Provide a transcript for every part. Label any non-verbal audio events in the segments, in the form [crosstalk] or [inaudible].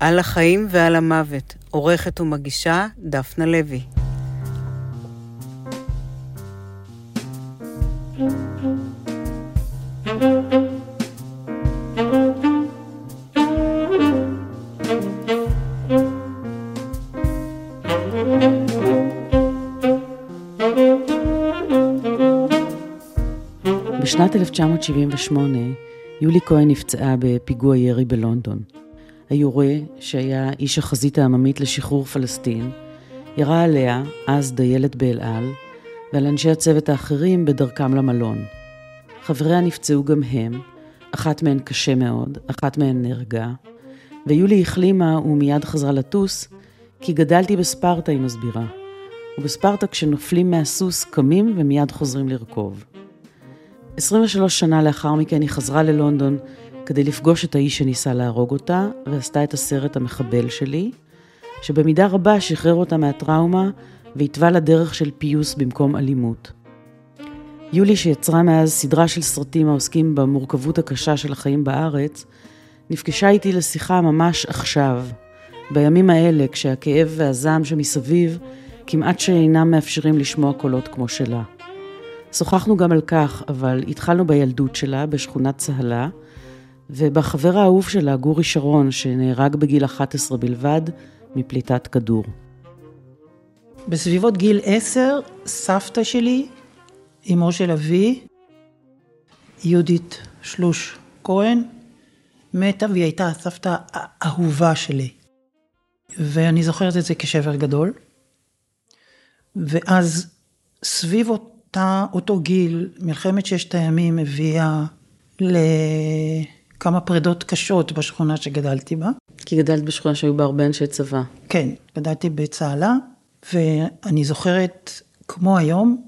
על החיים ועל המוות, עורכת ומגישה דפנה לוי. בשנת 1978 יולי כהן נפצעה בפיגוע ירי בלונדון. היורה, שהיה איש החזית העממית לשחרור פלסטין, ירה עליה, אז דיילת באל על, ועל אנשי הצוות האחרים בדרכם למלון. חבריה נפצעו גם הם, אחת מהן קשה מאוד, אחת מהן נהרגה, ויולי החלימה ומיד חזרה לטוס, כי גדלתי בספרטה, היא מסבירה. ובספרטה כשנופלים מהסוס קמים ומיד חוזרים לרכוב. 23 שנה לאחר מכן היא חזרה ללונדון כדי לפגוש את האיש שניסה להרוג אותה, ועשתה את הסרט המחבל שלי, שבמידה רבה שחרר אותה מהטראומה והתווה לה דרך של פיוס במקום אלימות. יולי, שיצרה מאז סדרה של סרטים העוסקים במורכבות הקשה של החיים בארץ, נפגשה איתי לשיחה ממש עכשיו, בימים האלה, כשהכאב והזעם שמסביב כמעט שאינם מאפשרים לשמוע קולות כמו שלה. שוחחנו גם על כך, אבל התחלנו בילדות שלה, בשכונת צהלה, ובחבר האהוב שלה, גורי שרון, שנהרג בגיל 11 בלבד, מפליטת כדור. בסביבות גיל 10, סבתא שלי, אמו של אבי, יהודית שלוש כהן, מתה והיא הייתה הסבתא האהובה שלי. ואני זוכרת את זה כשבר גדול. ואז סביב אותה, אותו גיל, מלחמת ששת הימים הביאה לכמה פרידות קשות בשכונה שגדלתי בה. כי גדלת בשכונה שהיו בה הרבה אנשי צבא. כן, גדלתי בצהלה, ואני זוכרת, כמו היום,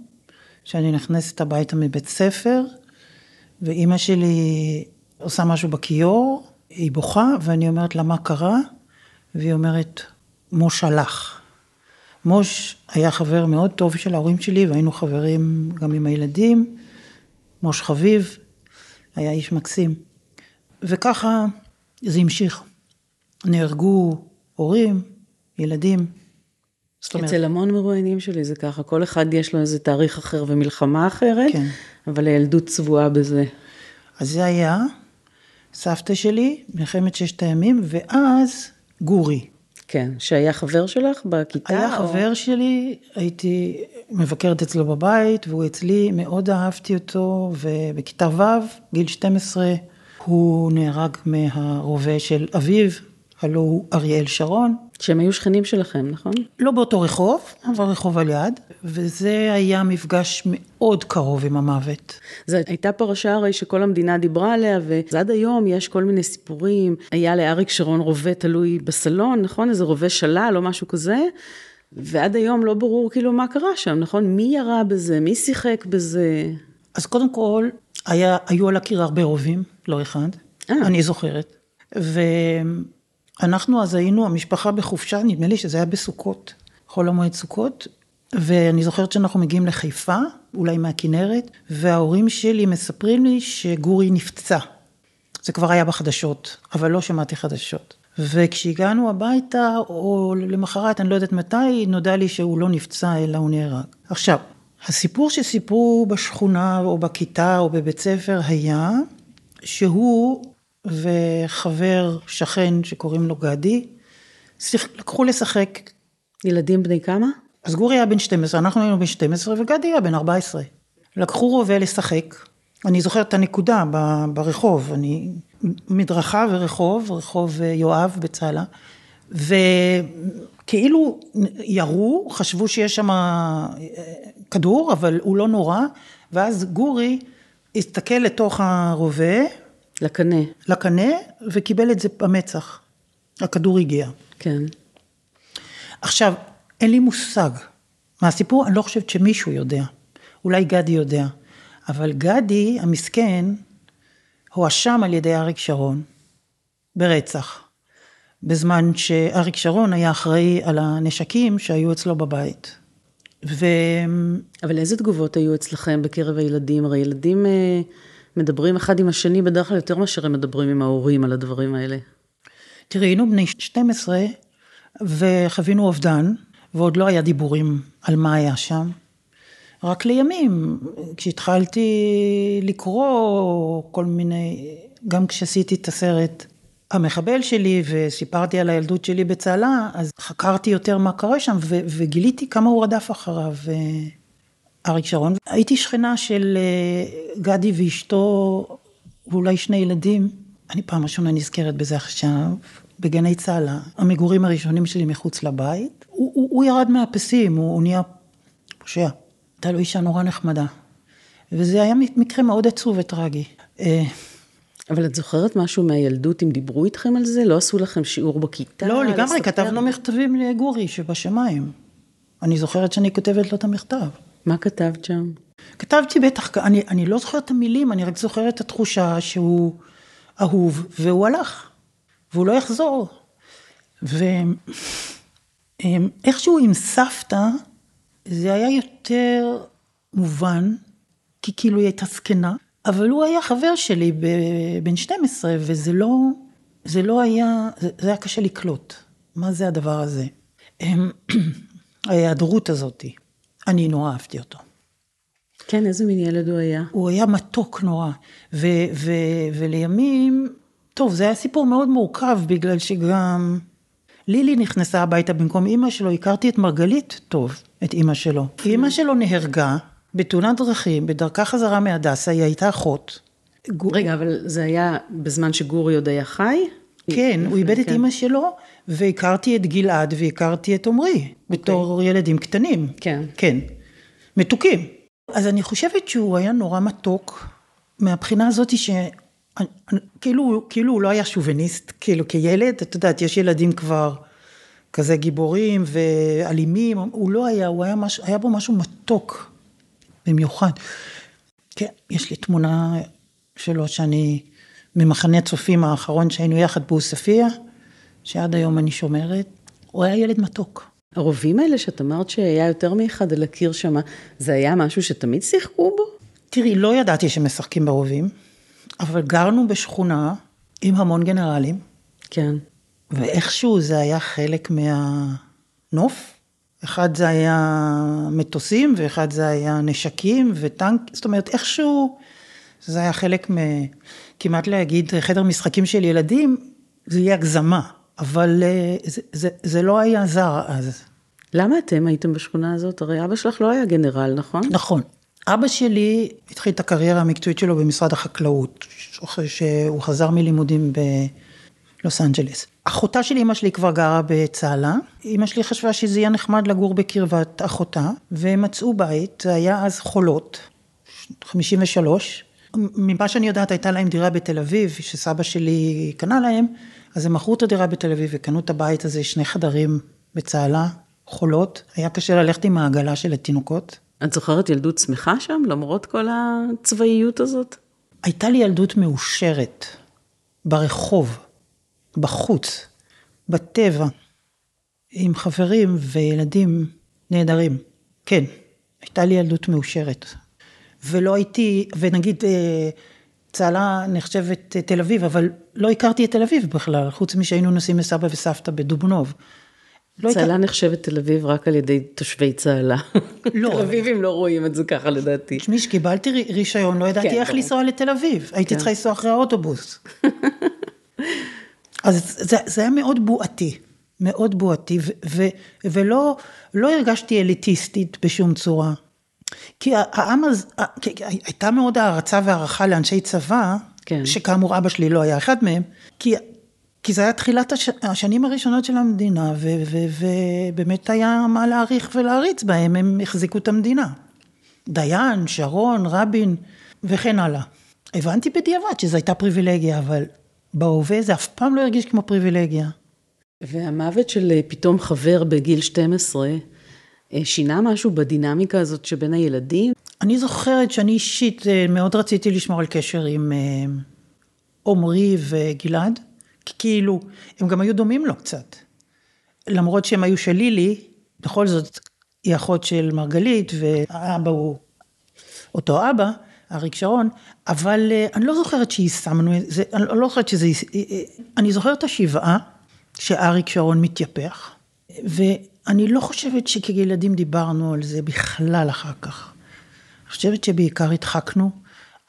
שאני נכנסת הביתה מבית ספר, ואימא שלי עושה משהו בכיור, היא בוכה, ואני אומרת לה, מה קרה? והיא אומרת, מוש הלך. מוש היה חבר מאוד טוב של ההורים שלי, והיינו חברים גם עם הילדים. מוש חביב, היה איש מקסים. וככה זה המשיך. נהרגו הורים, ילדים. אומרת... אצל המון מרואיינים שלי זה ככה, כל אחד יש לו איזה תאריך אחר ומלחמה אחרת, כן. אבל הילדות צבועה בזה. אז זה היה סבתא שלי, מלחמת ששת הימים, ואז גורי. כן, שהיה חבר שלך בכיתה? היה או... חבר שלי, הייתי מבקרת אצלו בבית, והוא אצלי, מאוד אהבתי אותו, ובכיתה ו', גיל 12, הוא נהרג מהרובה של אביו, הלו הוא אריאל שרון. שהם היו שכנים שלכם, נכון? לא באותו רחוב, אבל רחוב על יד, וזה היה מפגש מאוד קרוב עם המוות. זו הייתה פרשה הרי שכל המדינה דיברה עליה, ועד היום יש כל מיני סיפורים. היה לאריק שרון רובה תלוי בסלון, נכון? איזה רובה שלל או משהו כזה. ועד היום לא ברור כאילו מה קרה שם, נכון? מי ירה בזה? מי שיחק בזה? אז קודם כל, היה, היו על הקיר הרבה רובים, לא אחד. אה. אני זוכרת. ו... אנחנו אז היינו, המשפחה בחופשה, נדמה לי שזה היה בסוכות, חול המועד סוכות, ואני זוכרת שאנחנו מגיעים לחיפה, אולי מהכנרת, וההורים שלי מספרים לי שגורי נפצע. זה כבר היה בחדשות, אבל לא שמעתי חדשות. וכשהגענו הביתה, או למחרת, אני לא יודעת מתי, נודע לי שהוא לא נפצע, אלא הוא נהרג. עכשיו, הסיפור שסיפרו בשכונה, או בכיתה, או בבית ספר, היה שהוא וחבר, שכן, שקוראים לו גדי, לקחו לשחק. ילדים בני כמה? אז גורי היה בן 12, אנחנו היינו בן 12 וגדי היה בן 14. לקחו רובה לשחק, אני זוכרת את הנקודה ברחוב, אני, מדרכה ורחוב, רחוב יואב בצהלה, וכאילו ירו, חשבו שיש שם אה, כדור, אבל הוא לא נורא, ואז גורי הסתכל לתוך הרובה, לקנה. לקנה, וקיבל את זה במצח. הכדור הגיע. כן. עכשיו, אין לי מושג מהסיפור, אני לא חושבת שמישהו יודע. אולי גדי יודע. אבל גדי, המסכן, הואשם על ידי אריק שרון ברצח. בזמן שאריק שרון היה אחראי על הנשקים שהיו אצלו בבית. ו... אבל איזה תגובות היו אצלכם בקרב הילדים? הרי ילדים... אה, מדברים אחד עם השני בדרך כלל יותר מאשר הם מדברים עם ההורים על הדברים האלה. תראי, היינו בני 12 וחווינו אובדן, ועוד לא היה דיבורים על מה היה שם. רק לימים, כשהתחלתי לקרוא כל מיני, גם כשעשיתי את הסרט המחבל שלי וסיפרתי על הילדות שלי בצהלה, אז חקרתי יותר מה קרה שם ו- וגיליתי כמה הוא רדף אחריו. אריק שרון. הייתי שכנה של אה, גדי ואשתו, ואולי שני ילדים. אני פעם ראשונה נזכרת בזה עכשיו, בגני צהלה. המגורים הראשונים שלי מחוץ לבית. הוא, הוא, הוא ירד מהפסים, הוא, הוא נהיה פושע. הייתה לו אישה נורא נחמדה. וזה היה מקרה מאוד עצוב וטרגי. אבל את זוכרת משהו מהילדות, אם דיברו איתכם על זה? לא עשו לכם שיעור בכיתה? לא, לגמרי, כתבנו מכתבים לגורי שבשמיים. אני זוכרת שאני כותבת לו את המכתב. מה כתבת שם? כתבתי בטח, אני, אני לא זוכרת את המילים, אני רק זוכרת את התחושה שהוא אהוב, והוא הלך, והוא לא יחזור. ואיכשהו עם סבתא, זה היה יותר מובן, כי כאילו היא הייתה זקנה, אבל הוא היה חבר שלי בן 12, וזה לא, זה לא היה, זה, היה קשה לקלוט. מה זה הדבר הזה? [clears throat] ההיעדרות הזאתי. אני נורא אהבתי אותו. כן, איזה מין ילד הוא היה? הוא היה מתוק נורא. ו- ו- ולימים, טוב, זה היה סיפור מאוד מורכב, בגלל שגם לילי נכנסה הביתה במקום אימא שלו, הכרתי את מרגלית טוב, את אימא שלו. אימא שלו נהרגה בתאונת דרכים, בדרכה חזרה מהדסה, היא הייתה אחות. רגע, אבל זה היה בזמן שגורי עוד היה חי? כן, הוא איבד את כן. אימא שלו, והכרתי את גלעד והכרתי את עמרי, okay. בתור אוקיי. ילדים קטנים. כן. כן. מתוקים. אז אני חושבת שהוא היה נורא מתוק, מהבחינה הזאת ש... כאילו, כאילו הוא לא היה שוביניסט, כאילו כילד, את יודעת, יש ילדים כבר כזה גיבורים ואלימים, הוא לא היה, הוא היה, מש, היה בו משהו מתוק במיוחד. כן, יש לי תמונה שלו שאני ממחנה צופים האחרון שהיינו יחד בעוספיא, שעד היום אני שומרת, הוא היה ילד מתוק. הרובים האלה שאת אמרת שהיה יותר מאחד על הקיר שם, זה היה משהו שתמיד שיחקו בו? תראי, לא ידעתי שמשחקים ברובים, אבל גרנו בשכונה עם המון גנרלים. כן. ואיכשהו זה היה חלק מהנוף. אחד זה היה מטוסים, ואחד זה היה נשקים וטנק, זאת אומרת, איכשהו זה היה חלק מ... כמעט להגיד חדר משחקים של ילדים, זה יהיה הגזמה, אבל אה, זה, זה, זה לא היה זר אז. למה אתם הייתם בשכונה הזאת? הרי אבא שלך לא היה גנרל, נכון? נכון. אבא שלי התחיל את הקריירה המקצועית שלו במשרד החקלאות, אחרי שהוא חזר מלימודים בלוס אנג'לס. אחותה של אמא שלי כבר גרה בצהלה, אמא שלי חשבה שזה יהיה נחמד לגור בקרבת אחותה, והם מצאו בית, זה היה אז חולות, 53, ממה שאני יודעת הייתה להם דירה בתל אביב, שסבא שלי קנה להם, אז הם מכרו את הדירה בתל אביב וקנו את הבית הזה, שני חדרים בצהלה, חולות, היה קשה ללכת עם העגלה של התינוקות. את זוכרת ילדות שמחה שם, למרות כל הצבאיות הזאת? הייתה לי ילדות מאושרת, ברחוב, בחוץ, בטבע, עם חברים וילדים נהדרים. כן, הייתה לי ילדות מאושרת. ולא הייתי, ונגיד אה, צהלה נחשבת אה, תל אביב, אבל לא הכרתי את תל אביב בכלל, חוץ משהיינו נוסעים לסבא וסבתא בדובנוב. לא צהלה היית... נחשבת תל אביב רק על ידי תושבי צהלה. [laughs] לא. תל אביבים לא רואים את זה ככה לדעתי. תשמעי, כשקיבלתי רישיון לא ידעתי כן, איך לנסוע לתל אביב, הייתי כן. צריכה לנסוע אחרי האוטובוס. [laughs] אז זה, זה היה מאוד בועתי, מאוד בועתי, ו, ו, ולא לא הרגשתי אליטיסטית בשום צורה. כי העם הזה, הייתה מאוד הערצה והערכה לאנשי צבא, כן. שכאמור אבא שלי לא היה אחד מהם, כי, כי זה היה תחילת הש, השנים הראשונות של המדינה, ו, ו, ובאמת היה מה להעריך ולהריץ בהם, הם החזיקו את המדינה. דיין, שרון, רבין וכן הלאה. הבנתי בדיעבד שזו הייתה פריבילגיה, אבל בהווה זה אף פעם לא הרגיש כמו פריבילגיה. והמוות של פתאום חבר בגיל 12, אה, שינה משהו בדינמיקה הזאת שבין הילדים? אני זוכרת שאני אישית אה, מאוד רציתי לשמור על קשר עם אה, עמרי וגלעד, כי כאילו, הם גם היו דומים לו קצת. למרות שהם היו של לילי, בכל זאת, היא אחות של מרגלית, והאבא הוא אותו אבא, אריק שרון, אבל אני לא זוכרת שיישמנו, אני לא זוכרת שזה, אני זוכרת את השבעה, כשאריק שרון מתייפח, ואני לא חושבת שכילדים דיברנו על זה בכלל אחר כך. אני חושבת שבעיקר הדחקנו.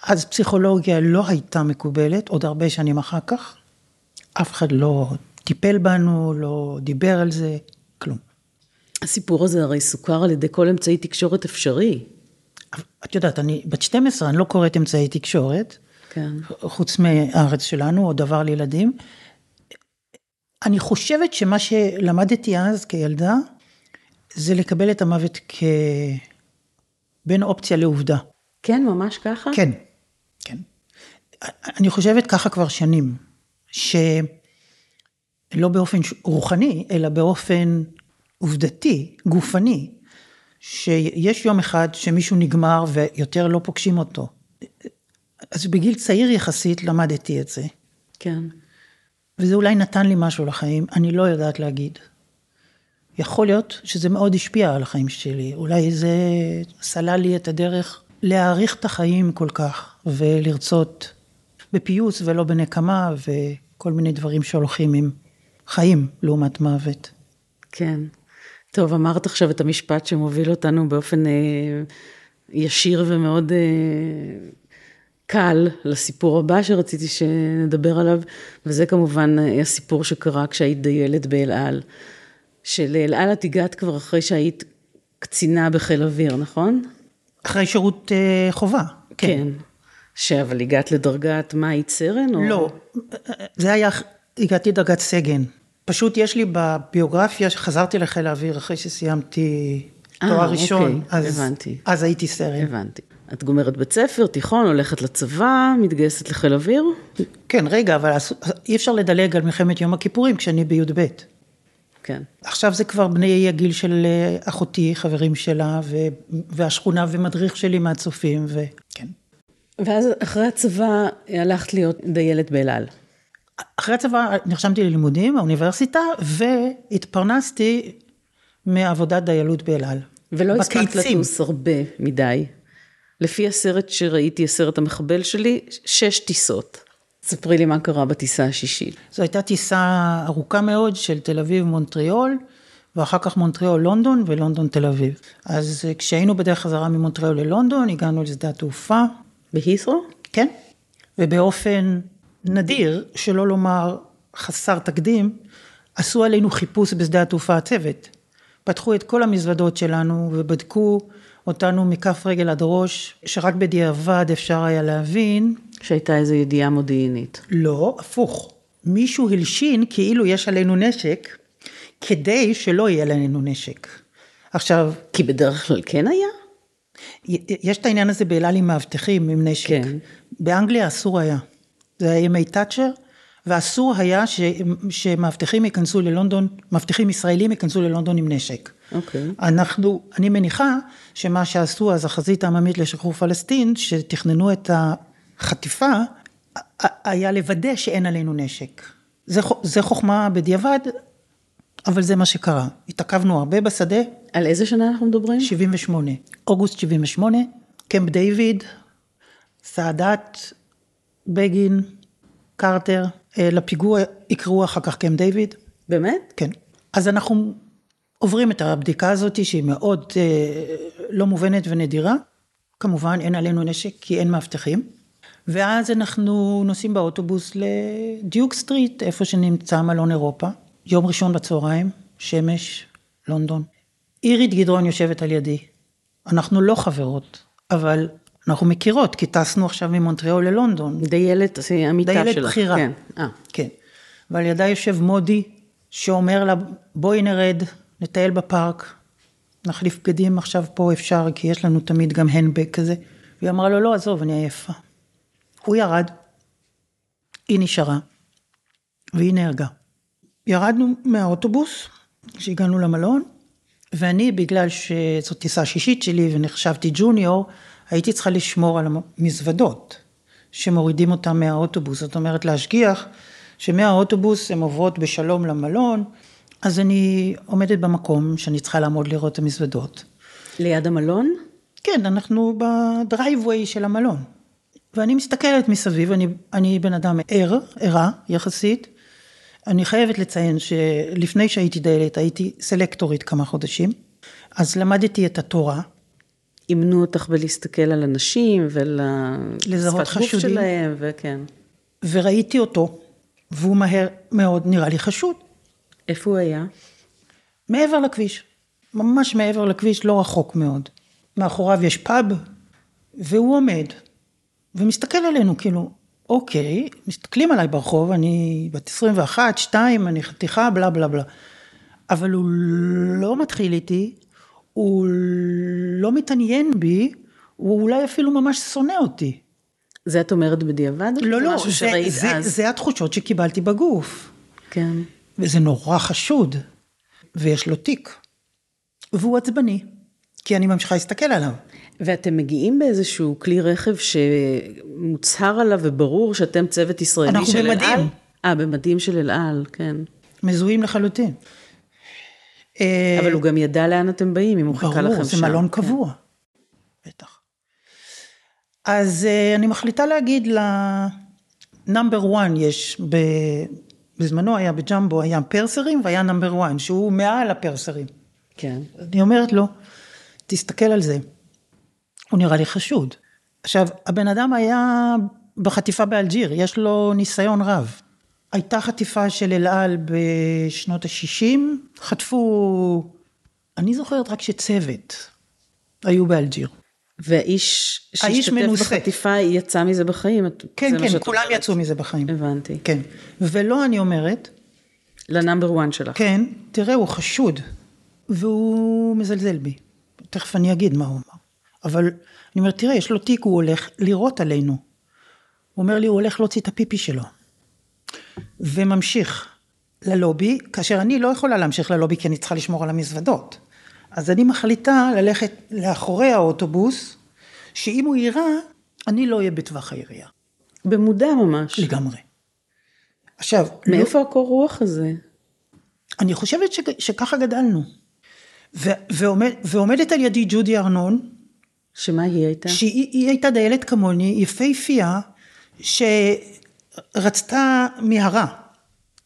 אז פסיכולוגיה לא הייתה מקובלת, עוד הרבה שנים אחר כך. אף אחד לא טיפל בנו, לא דיבר על זה, כלום. הסיפור הזה הרי סוכר על ידי כל אמצעי תקשורת אפשרי. את יודעת, אני בת 12, אני לא קוראת אמצעי תקשורת. כן. חוץ מהארץ שלנו, או דבר לילדים. אני חושבת שמה שלמדתי אז כילדה, זה לקבל את המוות כבין אופציה לעובדה. כן, ממש ככה? כן, כן. אני חושבת ככה כבר שנים, שלא באופן רוחני, אלא באופן עובדתי, גופני, שיש יום אחד שמישהו נגמר ויותר לא פוגשים אותו. אז בגיל צעיר יחסית למדתי את זה. כן. וזה אולי נתן לי משהו לחיים, אני לא יודעת להגיד. יכול להיות שזה מאוד השפיע על החיים שלי, אולי זה סלל לי את הדרך להעריך את החיים כל כך, ולרצות בפיוס ולא בנקמה, וכל מיני דברים שהולכים עם חיים לעומת מוות. כן. טוב, אמרת עכשיו את המשפט שמוביל אותנו באופן אה, ישיר ומאוד אה, קל לסיפור הבא שרציתי שנדבר עליו, וזה כמובן אה, הסיפור שקרה כשהיית דיילת באל על. שלאל על את הגעת כבר אחרי שהיית קצינה בחיל אוויר, נכון? אחרי שירות אה, חובה. כן. כן. שאבל הגעת לדרגת מה, היית סרן? או... לא, זה היה, הגעתי לדרגת סגן. פשוט יש לי בביוגרפיה שחזרתי לחיל האוויר אחרי שסיימתי אה, תואר ראשון. אוקיי, אז, הבנתי. אז הייתי סרן. הבנתי. את גומרת בית ספר, תיכון, הולכת לצבא, מתגייסת לחיל אוויר? כן, רגע, אבל אי אפשר לדלג על מלחמת יום הכיפורים כשאני בי"ב. כן. עכשיו זה כבר בני הגיל של אה, אחותי, חברים שלה, ו... והשכונה ומדריך שלי מהצופים, וכן. ואז אחרי הצבא הלכת להיות דיילת באל על. אחרי הצבא נרשמתי ללימודים באוניברסיטה, והתפרנסתי מעבודת דיילות באל על. ולא הספקת לטוס הרבה מדי. לפי הסרט שראיתי, הסרט המחבל שלי, שש טיסות. ספרי לי מה קרה בטיסה השישית. זו הייתה טיסה ארוכה מאוד של תל אביב מונטריאול, ואחר כך מונטריאול לונדון ולונדון תל אביב. אז כשהיינו בדרך חזרה ממונטריאול ללונדון, הגענו לשדה התעופה. בהית'רו? כן, ובאופן נדיר, שלא לומר חסר תקדים, עשו עלינו חיפוש בשדה התעופה הצוות. פתחו את כל המזוודות שלנו ובדקו אותנו מכף רגל עד ראש, שרק בדיעבד אפשר היה להבין. שהייתה איזו ידיעה מודיעינית. לא, הפוך. מישהו הלשין כאילו יש עלינו נשק, כדי שלא יהיה לנו נשק. עכשיו... כי בדרך כלל כן היה? יש את העניין הזה באלעל עם מאבטחים, עם נשק. כן. באנגליה אסור היה. זה היה ימי תאצ'ר, ואסור היה ש, שמאבטחים ייכנסו ללונדון, מאבטחים ישראלים ייכנסו ללונדון עם נשק. אוקיי. אנחנו, אני מניחה שמה שעשו אז החזית העממית לשחרור פלסטין, שתכננו את החטיפה, היה לוודא שאין עלינו נשק. זה, זה חוכמה בדיעבד, אבל זה מה שקרה. התעכבנו הרבה בשדה. על איזה שנה אנחנו מדברים? 78. אוגוסט 78, קמפ דיוויד, סאדאת, בגין, קרטר, אה, לפיגוע יקראו אחר כך קמפ דיוויד. באמת? כן. אז אנחנו עוברים את הבדיקה הזאת שהיא מאוד אה, לא מובנת ונדירה. כמובן אין עלינו נשק כי אין מאבטחים. ואז אנחנו נוסעים באוטובוס לדיוק סטריט, איפה שנמצא מלון אירופה. יום ראשון בצהריים, שמש, לונדון. אירית גדרון יושבת על ידי. אנחנו לא חברות, אבל אנחנו מכירות, כי טסנו עכשיו ממונטריאול ללונדון. דיילת, זה המיטה שלך. דיילת בחירה. כן. אה. כן. ועל ידה יושב מודי, שאומר לה, בואי נרד, נטייל בפארק, נחליף בגדים עכשיו פה אפשר, כי יש לנו תמיד גם הנדבג כזה. והיא אמרה לו, לא, עזוב, אני עייפה. הוא ירד, היא נשארה, והיא נהרגה. ירדנו מהאוטובוס, כשהגענו למלון, ואני, בגלל שזאת טיסה שישית שלי ונחשבתי ג'וניור, הייתי צריכה לשמור על המזוודות שמורידים אותם מהאוטובוס, זאת אומרת להשגיח שמהאוטובוס הן עוברות בשלום למלון, אז אני עומדת במקום שאני צריכה לעמוד לראות את המזוודות. ליד המלון? כן, אנחנו בדרייבווי של המלון. ואני מסתכלת מסביב, אני, אני בן אדם ער, ערה יחסית, אני חייבת לציין שלפני שהייתי דיילת הייתי סלקטורית כמה חודשים, אז למדתי את התורה. אימנו אותך בלהסתכל על אנשים ולשפת גוף שלהם, וכן. וראיתי אותו, והוא מהר מאוד נראה לי חשוד. איפה הוא היה? מעבר לכביש, ממש מעבר לכביש, לא רחוק מאוד. מאחוריו יש פאב, והוא עומד, ומסתכל עלינו, כאילו, אוקיי, מסתכלים עליי ברחוב, אני בת 21, 2, אני חתיכה, בלה בלה בלה. אבל הוא לא מתחיל איתי, הוא לא מתעניין בי, הוא אולי אפילו ממש שונא אותי. זה את אומרת בדיעבד? לא, לא, זה, זה, זה התחושות שקיבלתי בגוף. כן. וזה נורא חשוד, ויש לו תיק. והוא עצבני, כי אני ממשיכה להסתכל עליו. ואתם מגיעים באיזשהו כלי רכב שמוצהר עליו וברור שאתם צוות ישראלי של אל על? אנחנו במדים. אה, במדים של אל על, כן. מזוהים לחלוטין. אבל הוא גם ידע לאן אתם באים, אם הוא חיכה לכם שם. ברור, זה מלון כן. קבוע. בטח. אז אה, אני מחליטה להגיד לנאמבר 1 יש, ב... בזמנו היה בג'מבו, היה פרסרים והיה נאמבר 1, שהוא מעל הפרסרים. כן. אני אומרת לו, תסתכל על זה. הוא נראה לי חשוד. עכשיו, הבן אדם היה בחטיפה באלג'יר, יש לו ניסיון רב. הייתה חטיפה של אל על בשנות ה-60, חטפו, אני זוכרת רק שצוות היו באלג'יר. והאיש שהשתתף בחטיפה יצא מזה בחיים? כן, כן, כולם אומרת. יצאו מזה בחיים. הבנתי. כן, ולא אני אומרת. לנאמבר 1 שלך. כן, תראה, הוא חשוד, והוא מזלזל בי. תכף אני אגיד מה הוא אמר. אבל אני אומרת, תראה, יש לו תיק, הוא הולך לירות עלינו. הוא אומר לי, הוא הולך להוציא את הפיפי שלו. וממשיך ללובי, כאשר אני לא יכולה להמשיך ללובי כי אני צריכה לשמור על המזוודות. אז אני מחליטה ללכת לאחורי האוטובוס, שאם הוא יירה, אני לא אהיה בטווח הירייה. במודע ממש. לגמרי. עכשיו... מאיפה לא... הקור רוח הזה? אני חושבת ש... שככה גדלנו. ו... ועומד... ועומדת על ידי ג'ודי ארנון, שמה היא הייתה? שהיא הייתה דיילת כמוני, יפהפייה, שרצתה מהרה.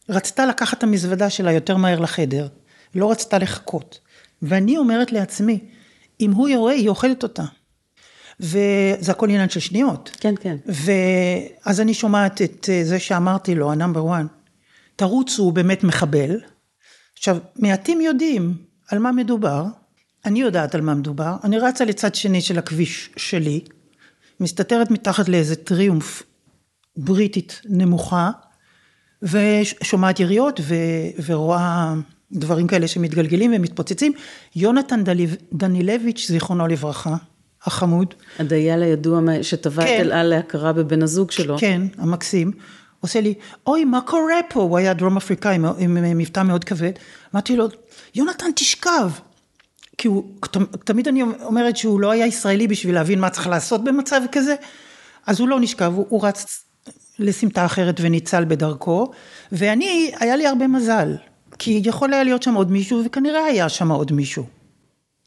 רצתה לקחת את המזוודה שלה יותר מהר לחדר, לא רצתה לחכות. ואני אומרת לעצמי, אם הוא יורה, היא אוכלת אותה. וזה הכל עניין של שניות. כן, כן. ואז אני שומעת את זה שאמרתי לו, ה number 1, תרוצו, הוא באמת מחבל. עכשיו, מעטים יודעים על מה מדובר, אני יודעת על מה מדובר, אני רצה לצד שני של הכביש שלי, מסתתרת מתחת לאיזה טריומף בריטית נמוכה, ושומעת יריות ו, ורואה דברים כאלה שמתגלגלים ומתפוצצים. יונתן דליב, דנילביץ', זיכרונו לברכה, החמוד. הדייל הידוע שטבע כן, את אל על להכרה בבן הזוג שלו. כן, המקסים. עושה לי, אוי, מה קורה פה? הוא היה דרום אפריקאי עם מבטא מאוד כבד. אמרתי לו, יונתן, תשכב. כי הוא, תמיד אני אומרת שהוא לא היה ישראלי בשביל להבין מה צריך לעשות במצב כזה, אז הוא לא נשכב, הוא, הוא רץ לסמטה אחרת וניצל בדרכו, ואני, היה לי הרבה מזל, כי יכול היה להיות שם עוד מישהו, וכנראה היה שם עוד מישהו.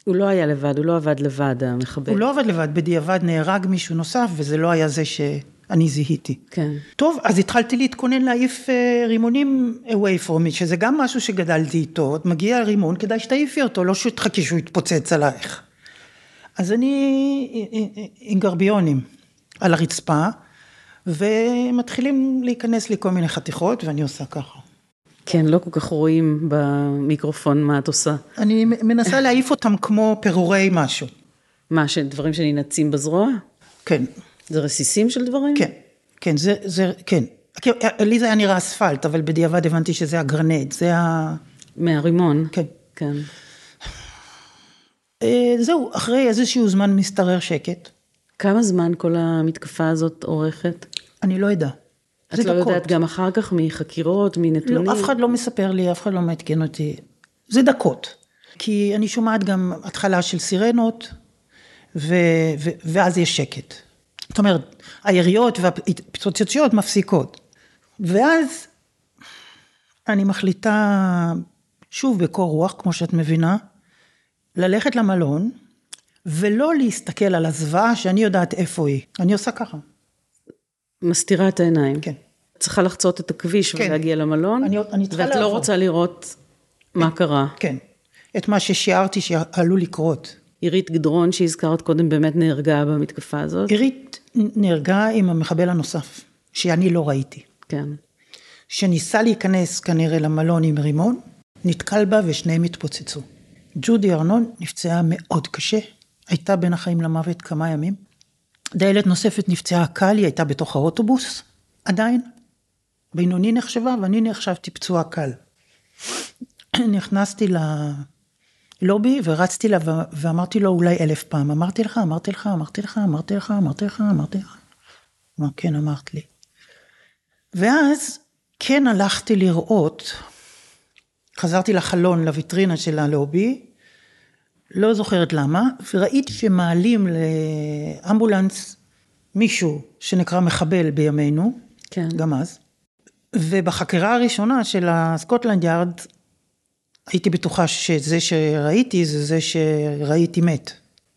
הוא לא היה לבד, הוא לא עבד לבד, המחבל. הוא לא עבד לבד, בדיעבד נהרג מישהו נוסף, וזה לא היה זה ש... אני זיהיתי. כן. טוב, אז התחלתי להתכונן להעיף אה, רימונים away from me, שזה גם משהו שגדלתי איתו, את מגיע רימון, כדאי שתעיפי אותו, לא שתחכי שהוא יתפוצץ עלייך. אז אני אה, אה, עם גרביונים על הרצפה, ומתחילים להיכנס לי כל מיני חתיכות, ואני עושה ככה. כן, לא כל כך רואים במיקרופון מה את עושה. אני מנסה להעיף אותם כמו פירורי משהו. מה, דברים שננעצים בזרוע? כן. זה רסיסים של דברים? כן, כן, זה, זה, כן. לי זה היה נראה אספלט, אבל בדיעבד הבנתי שזה הגרנד, זה ה... מהרימון? כן. כן. אה, זהו, אחרי איזשהו זמן משתרר שקט. כמה זמן כל המתקפה הזאת אורכת? אני לא יודע. את לא דקות. יודעת גם אחר כך מחקירות, מנתונים? לא, אף אחד לא מספר לי, אף אחד לא מעדכן אותי. זה דקות. כי אני שומעת גם התחלה של סירנות, ו, ו, ואז יש שקט. זאת אומרת, היריות והפיצוציות מפסיקות. ואז אני מחליטה, שוב בקור רוח, כמו שאת מבינה, ללכת למלון, ולא להסתכל על הזוועה שאני יודעת איפה היא. אני עושה ככה. מסתירה את העיניים. כן. צריכה לחצות את הכביש כן. ולהגיע למלון, אני- אני ואת לא לעבור. רוצה לראות מה קרה. כן. את מה ששיערתי שעלול לקרות. עירית גדרון שהזכרת קודם באמת נהרגה במתקפה הזאת. עירית נהרגה עם המחבל הנוסף, שאני לא ראיתי. כן. שניסה להיכנס כנראה למלון עם רימון, נתקל בה ושניהם התפוצצו. ג'ודי ארנון נפצעה מאוד קשה, הייתה בין החיים למוות כמה ימים. דיילת נוספת נפצעה קל, היא הייתה בתוך האוטובוס, עדיין. בינוני נחשבה ואני נחשבתי פצועה קל. [clears throat] נכנסתי ללובי ורצתי לה ואמרתי לו אולי אלף פעם, אמרתי לך, אמרתי לך, אמרתי לך, אמרתי לך, אמרתי לך, אמרתי לך. אמר, כן, אמרת לי. ואז כן הלכתי לראות, חזרתי לחלון, לויטרינה של הלובי, לא זוכרת למה, וראיתי שמעלים לאמבולנס מישהו שנקרא מחבל בימינו, כן. גם אז, ובחקירה הראשונה של הסקוטלנד יארד, הייתי בטוחה שזה שראיתי זה זה שראיתי מת.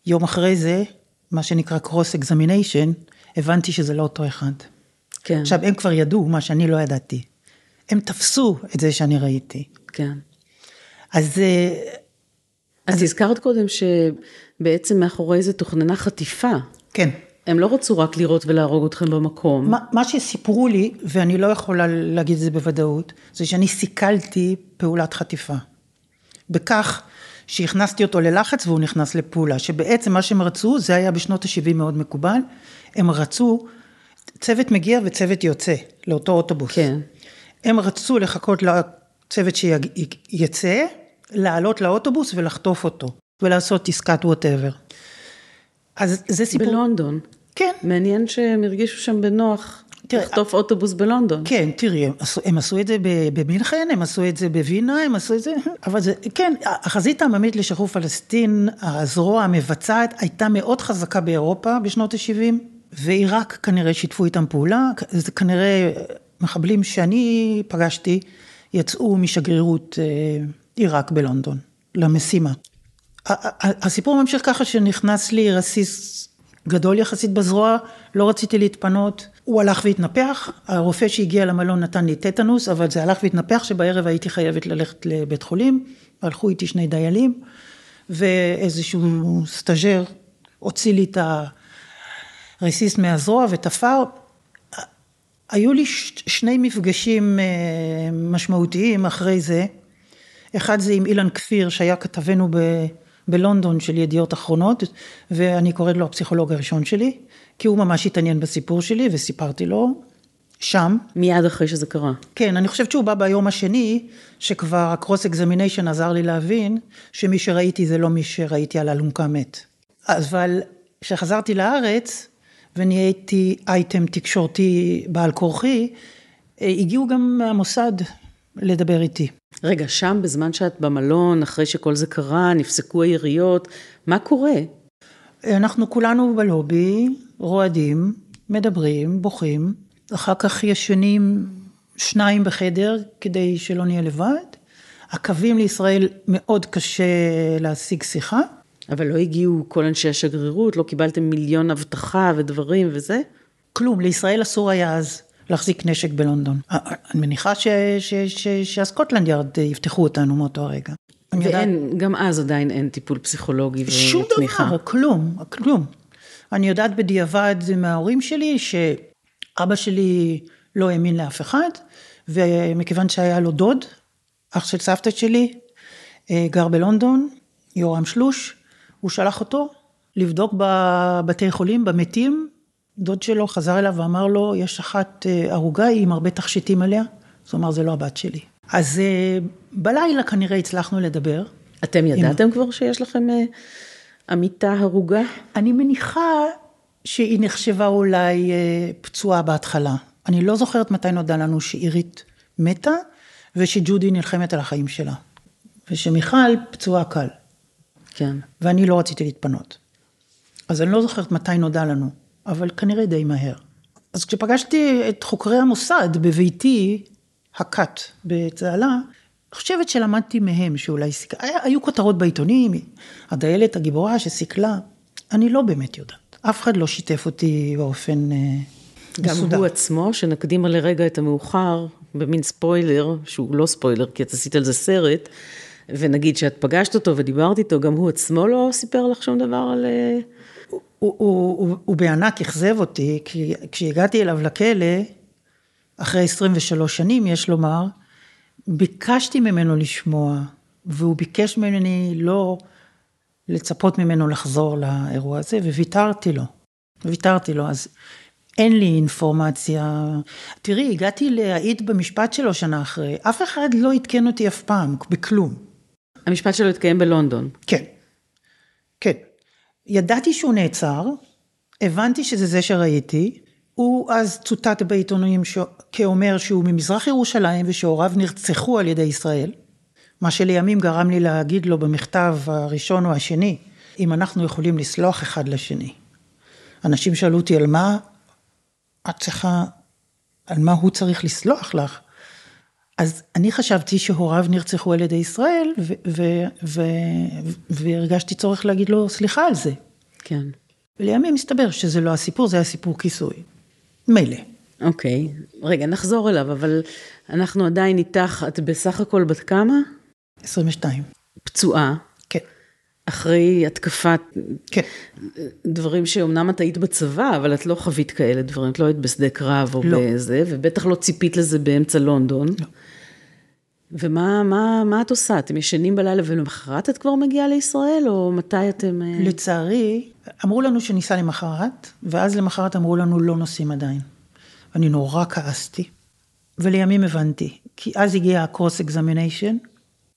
יום אחרי זה, מה שנקרא cross examination, הבנתי שזה לא אותו אחד. כן. עכשיו, הם כבר ידעו מה שאני לא ידעתי. הם תפסו את זה שאני ראיתי. כן. אז אה, אז הזכרת קודם שבעצם מאחורי זה תוכננה חטיפה. כן, הם לא רצו רק לראות ולהרוג אתכם במקום. מה, מה שסיפרו לי, ואני לא יכולה להגיד את זה בוודאות, זה שאני סיכלתי פעולת חטיפה. בכך שהכנסתי אותו ללחץ והוא נכנס לפעולה, שבעצם מה שהם רצו, זה היה בשנות ה-70 מאוד מקובל, הם רצו, צוות מגיע וצוות יוצא לאותו אוטובוס. כן. הם רצו לחכות לצוות שיצא, לעלות לאוטובוס ולחטוף אותו, ולעשות עסקת ווטאבר. אז זה סיפור... בלונדון. כן, מעניין שהם הרגישו שם בנוח תראה, לחטוף אוטובוס בלונדון. כן, תראי, הם עשו, הם עשו את זה במינכן, הם עשו את זה בווינה, הם עשו את זה, אבל זה, כן, החזית העממית לשחרור פלסטין, הזרוע המבצעת, הייתה מאוד חזקה באירופה בשנות ה-70, ועיראק כנראה שיתפו איתם פעולה, זה כנראה מחבלים שאני פגשתי, יצאו משגרירות אה, עיראק בלונדון, למשימה. הסיפור ממשיך ככה שנכנס לי רסיס גדול יחסית בזרוע, לא רציתי להתפנות, הוא הלך והתנפח, הרופא שהגיע למלון נתן לי טטנוס, אבל זה הלך והתנפח שבערב הייתי חייבת ללכת לבית חולים, הלכו איתי שני דיילים, ואיזשהו סטאג'ר הוציא לי את הרסיס מהזרוע ותפר. היו לי שני מפגשים אה, משמעותיים אחרי זה, אחד זה עם אילן כפיר שהיה כתבנו ב, בלונדון של ידיעות אחרונות ואני קוראת לו הפסיכולוג הראשון שלי כי הוא ממש התעניין בסיפור שלי וסיפרתי לו שם. מיד אחרי שזה קרה. כן, אני חושבת שהוא בא ביום השני שכבר ה cross examination עזר לי להבין שמי שראיתי זה לא מי שראיתי על אלונקה מת. אבל כשחזרתי לארץ ונהייתי אייטם תקשורתי בעל כורחי, הגיעו גם מהמוסד לדבר איתי. רגע, שם בזמן שאת במלון, אחרי שכל זה קרה, נפסקו היריות, מה קורה? אנחנו כולנו בלובי, רועדים, מדברים, בוכים, אחר כך ישנים שניים בחדר כדי שלא נהיה לבד. הקווים לישראל מאוד קשה להשיג שיחה. אבל לא הגיעו כל אנשי השגרירות, לא קיבלתם מיליון אבטחה ודברים וזה? כלום, לישראל אסור היה אז להחזיק נשק בלונדון. אני מניחה ש, ש, ש, שהסקוטלנד יארד יפתחו אותנו מאותו הרגע. יודעת- ואין, גם אז עדיין אין טיפול פסיכולוגי שום ותמיכה. דבר, כלום, כלום. אני יודעת בדיעבד מההורים שלי שאבא שלי לא האמין לאף אחד, ומכיוון שהיה לו דוד, אח של סבתא שלי, אה, גר בלונדון, יורם שלוש, הוא שלח אותו לבדוק בבתי חולים, במתים, דוד שלו חזר אליו ואמר לו, יש אחת אה, ערוגה עם הרבה תכשיטים עליה, אז הוא אמר, זה לא הבת שלי. אז אה, בלילה כנראה הצלחנו לדבר. אתם ידעתם כבר שיש לכם אה, עמיתה הרוגה? אני מניחה שהיא נחשבה אולי פצועה בהתחלה. אני לא זוכרת מתי נודע לנו שעירית מתה, ושג'ודי נלחמת על החיים שלה. ושמיכל פצועה קל, כן. ואני לא רציתי להתפנות. אז אני לא זוכרת מתי נודע לנו, אבל כנראה די מהר. אז כשפגשתי את חוקרי המוסד בביתי, הכת בצהלה, אני חושבת שלמדתי מהם שאולי סיכלה, היו כותרות בעיתונים, הדיילת הגיבורה שסיכלה, אני לא באמת יודעת. אף אחד לא שיתף אותי באופן אה, גם מסודר. הוא עצמו, שנקדים לרגע את המאוחר, במין ספוילר, שהוא לא ספוילר, כי את עשית על זה סרט, ונגיד שאת פגשת אותו ודיברת איתו, גם הוא עצמו לא סיפר לך שום דבר על... הוא, הוא, הוא, הוא בענק אכזב אותי, כי כשהגעתי אליו לכלא, אחרי 23 שנים, יש לומר, ביקשתי ממנו לשמוע, והוא ביקש ממני לא לצפות ממנו לחזור לאירוע הזה, וויתרתי לו. ויתרתי לו, אז אין לי אינפורמציה. תראי, הגעתי להעיד במשפט שלו שנה אחרי, אף אחד לא עדכן אותי אף פעם, בכלום. המשפט שלו התקיים בלונדון. כן, כן. ידעתי שהוא נעצר, הבנתי שזה זה שראיתי, הוא אז צוטט בעיתונאים ש... כאומר שהוא ממזרח ירושלים ושהוריו נרצחו על ידי ישראל, מה שלימים גרם לי להגיד לו במכתב הראשון או השני, אם אנחנו יכולים לסלוח אחד לשני. אנשים שאלו אותי על מה את צריכה, על מה הוא צריך לסלוח לך. אז אני חשבתי שהוריו נרצחו על ידי ישראל, והרגשתי צורך להגיד לו סליחה על זה. כן. ולימים מסתבר שזה לא הסיפור, זה היה סיפור כיסוי. מילא. אוקיי. רגע, נחזור אליו, אבל אנחנו עדיין איתך, את בסך הכל בת כמה? 22. פצועה, כן, אחרי התקפת כן. דברים שאומנם את היית בצבא, אבל את לא חווית כאלה דברים, את לא היית בשדה קרב או לא. בזה, ובטח לא ציפית לזה באמצע לונדון. לא. ומה מה, מה את עושה? אתם ישנים בלילה ולמחרת את כבר מגיעה לישראל, או מתי אתם... אה, לצערי, אמרו לנו שניסע למחרת, ואז למחרת אמרו לנו לא נוסעים עדיין. אני נורא כעסתי, ולימים הבנתי, כי אז הגיע ה-cross examination,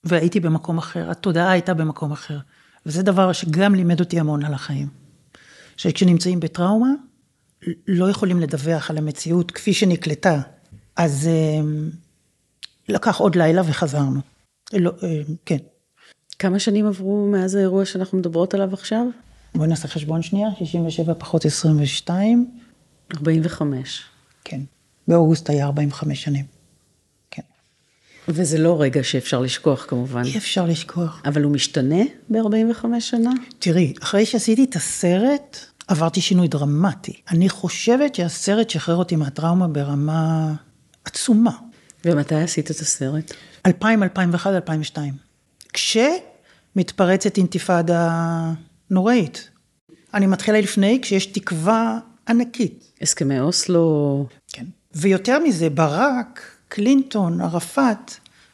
והייתי במקום אחר, התודעה הייתה במקום אחר. וזה דבר שגם לימד אותי המון על החיים. שכשנמצאים בטראומה, לא יכולים לדווח על המציאות כפי שנקלטה. אז אה, לקח עוד לילה וחזרנו. לא, אה, כן. כמה שנים עברו מאז האירוע שאנחנו מדברות עליו עכשיו? בואי נעשה חשבון שנייה, 67 פחות 22, 45. כן. באוגוסט היה 45 שנים. כן. וזה לא רגע שאפשר לשכוח כמובן. אי אפשר לשכוח. אבל הוא משתנה ב-45 שנה? תראי, אחרי שעשיתי את הסרט, עברתי שינוי דרמטי. אני חושבת שהסרט שחרר אותי מהטראומה ברמה עצומה. ומתי עשית את הסרט? 2000, 2001, 2002. כשמתפרצת אינתיפאדה נוראית. אני מתחילה לפני, כשיש תקווה ענקית. הסכמי אוסלו, כן. ויותר מזה, ברק, קלינטון, ערפאת,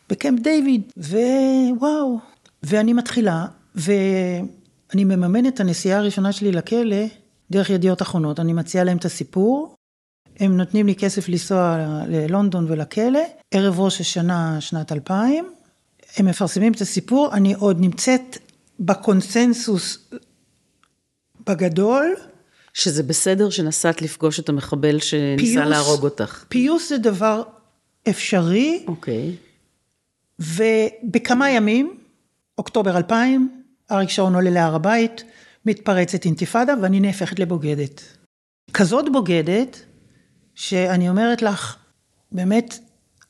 בקמפ דיוויד, ווואו. ואני מתחילה, ואני מממנת את הנסיעה הראשונה שלי לכלא דרך ידיעות אחרונות. אני מציעה להם את הסיפור, הם נותנים לי כסף לנסוע ללונדון ולכלא, ערב ראש השנה שנת 2000, הם מפרסמים את הסיפור, אני עוד נמצאת בקונסנזוס בגדול, שזה בסדר שנסעת לפגוש את המחבל שניסה פיוס- להרוג אותך. פיוס זה דבר אפשרי, אוקיי. ובכמה ימים, אוקטובר 2000, אריק שרון עולה להר הבית, מתפרצת אינתיפאדה ואני נהפכת לבוגדת. כזאת בוגדת, שאני אומרת לך, באמת,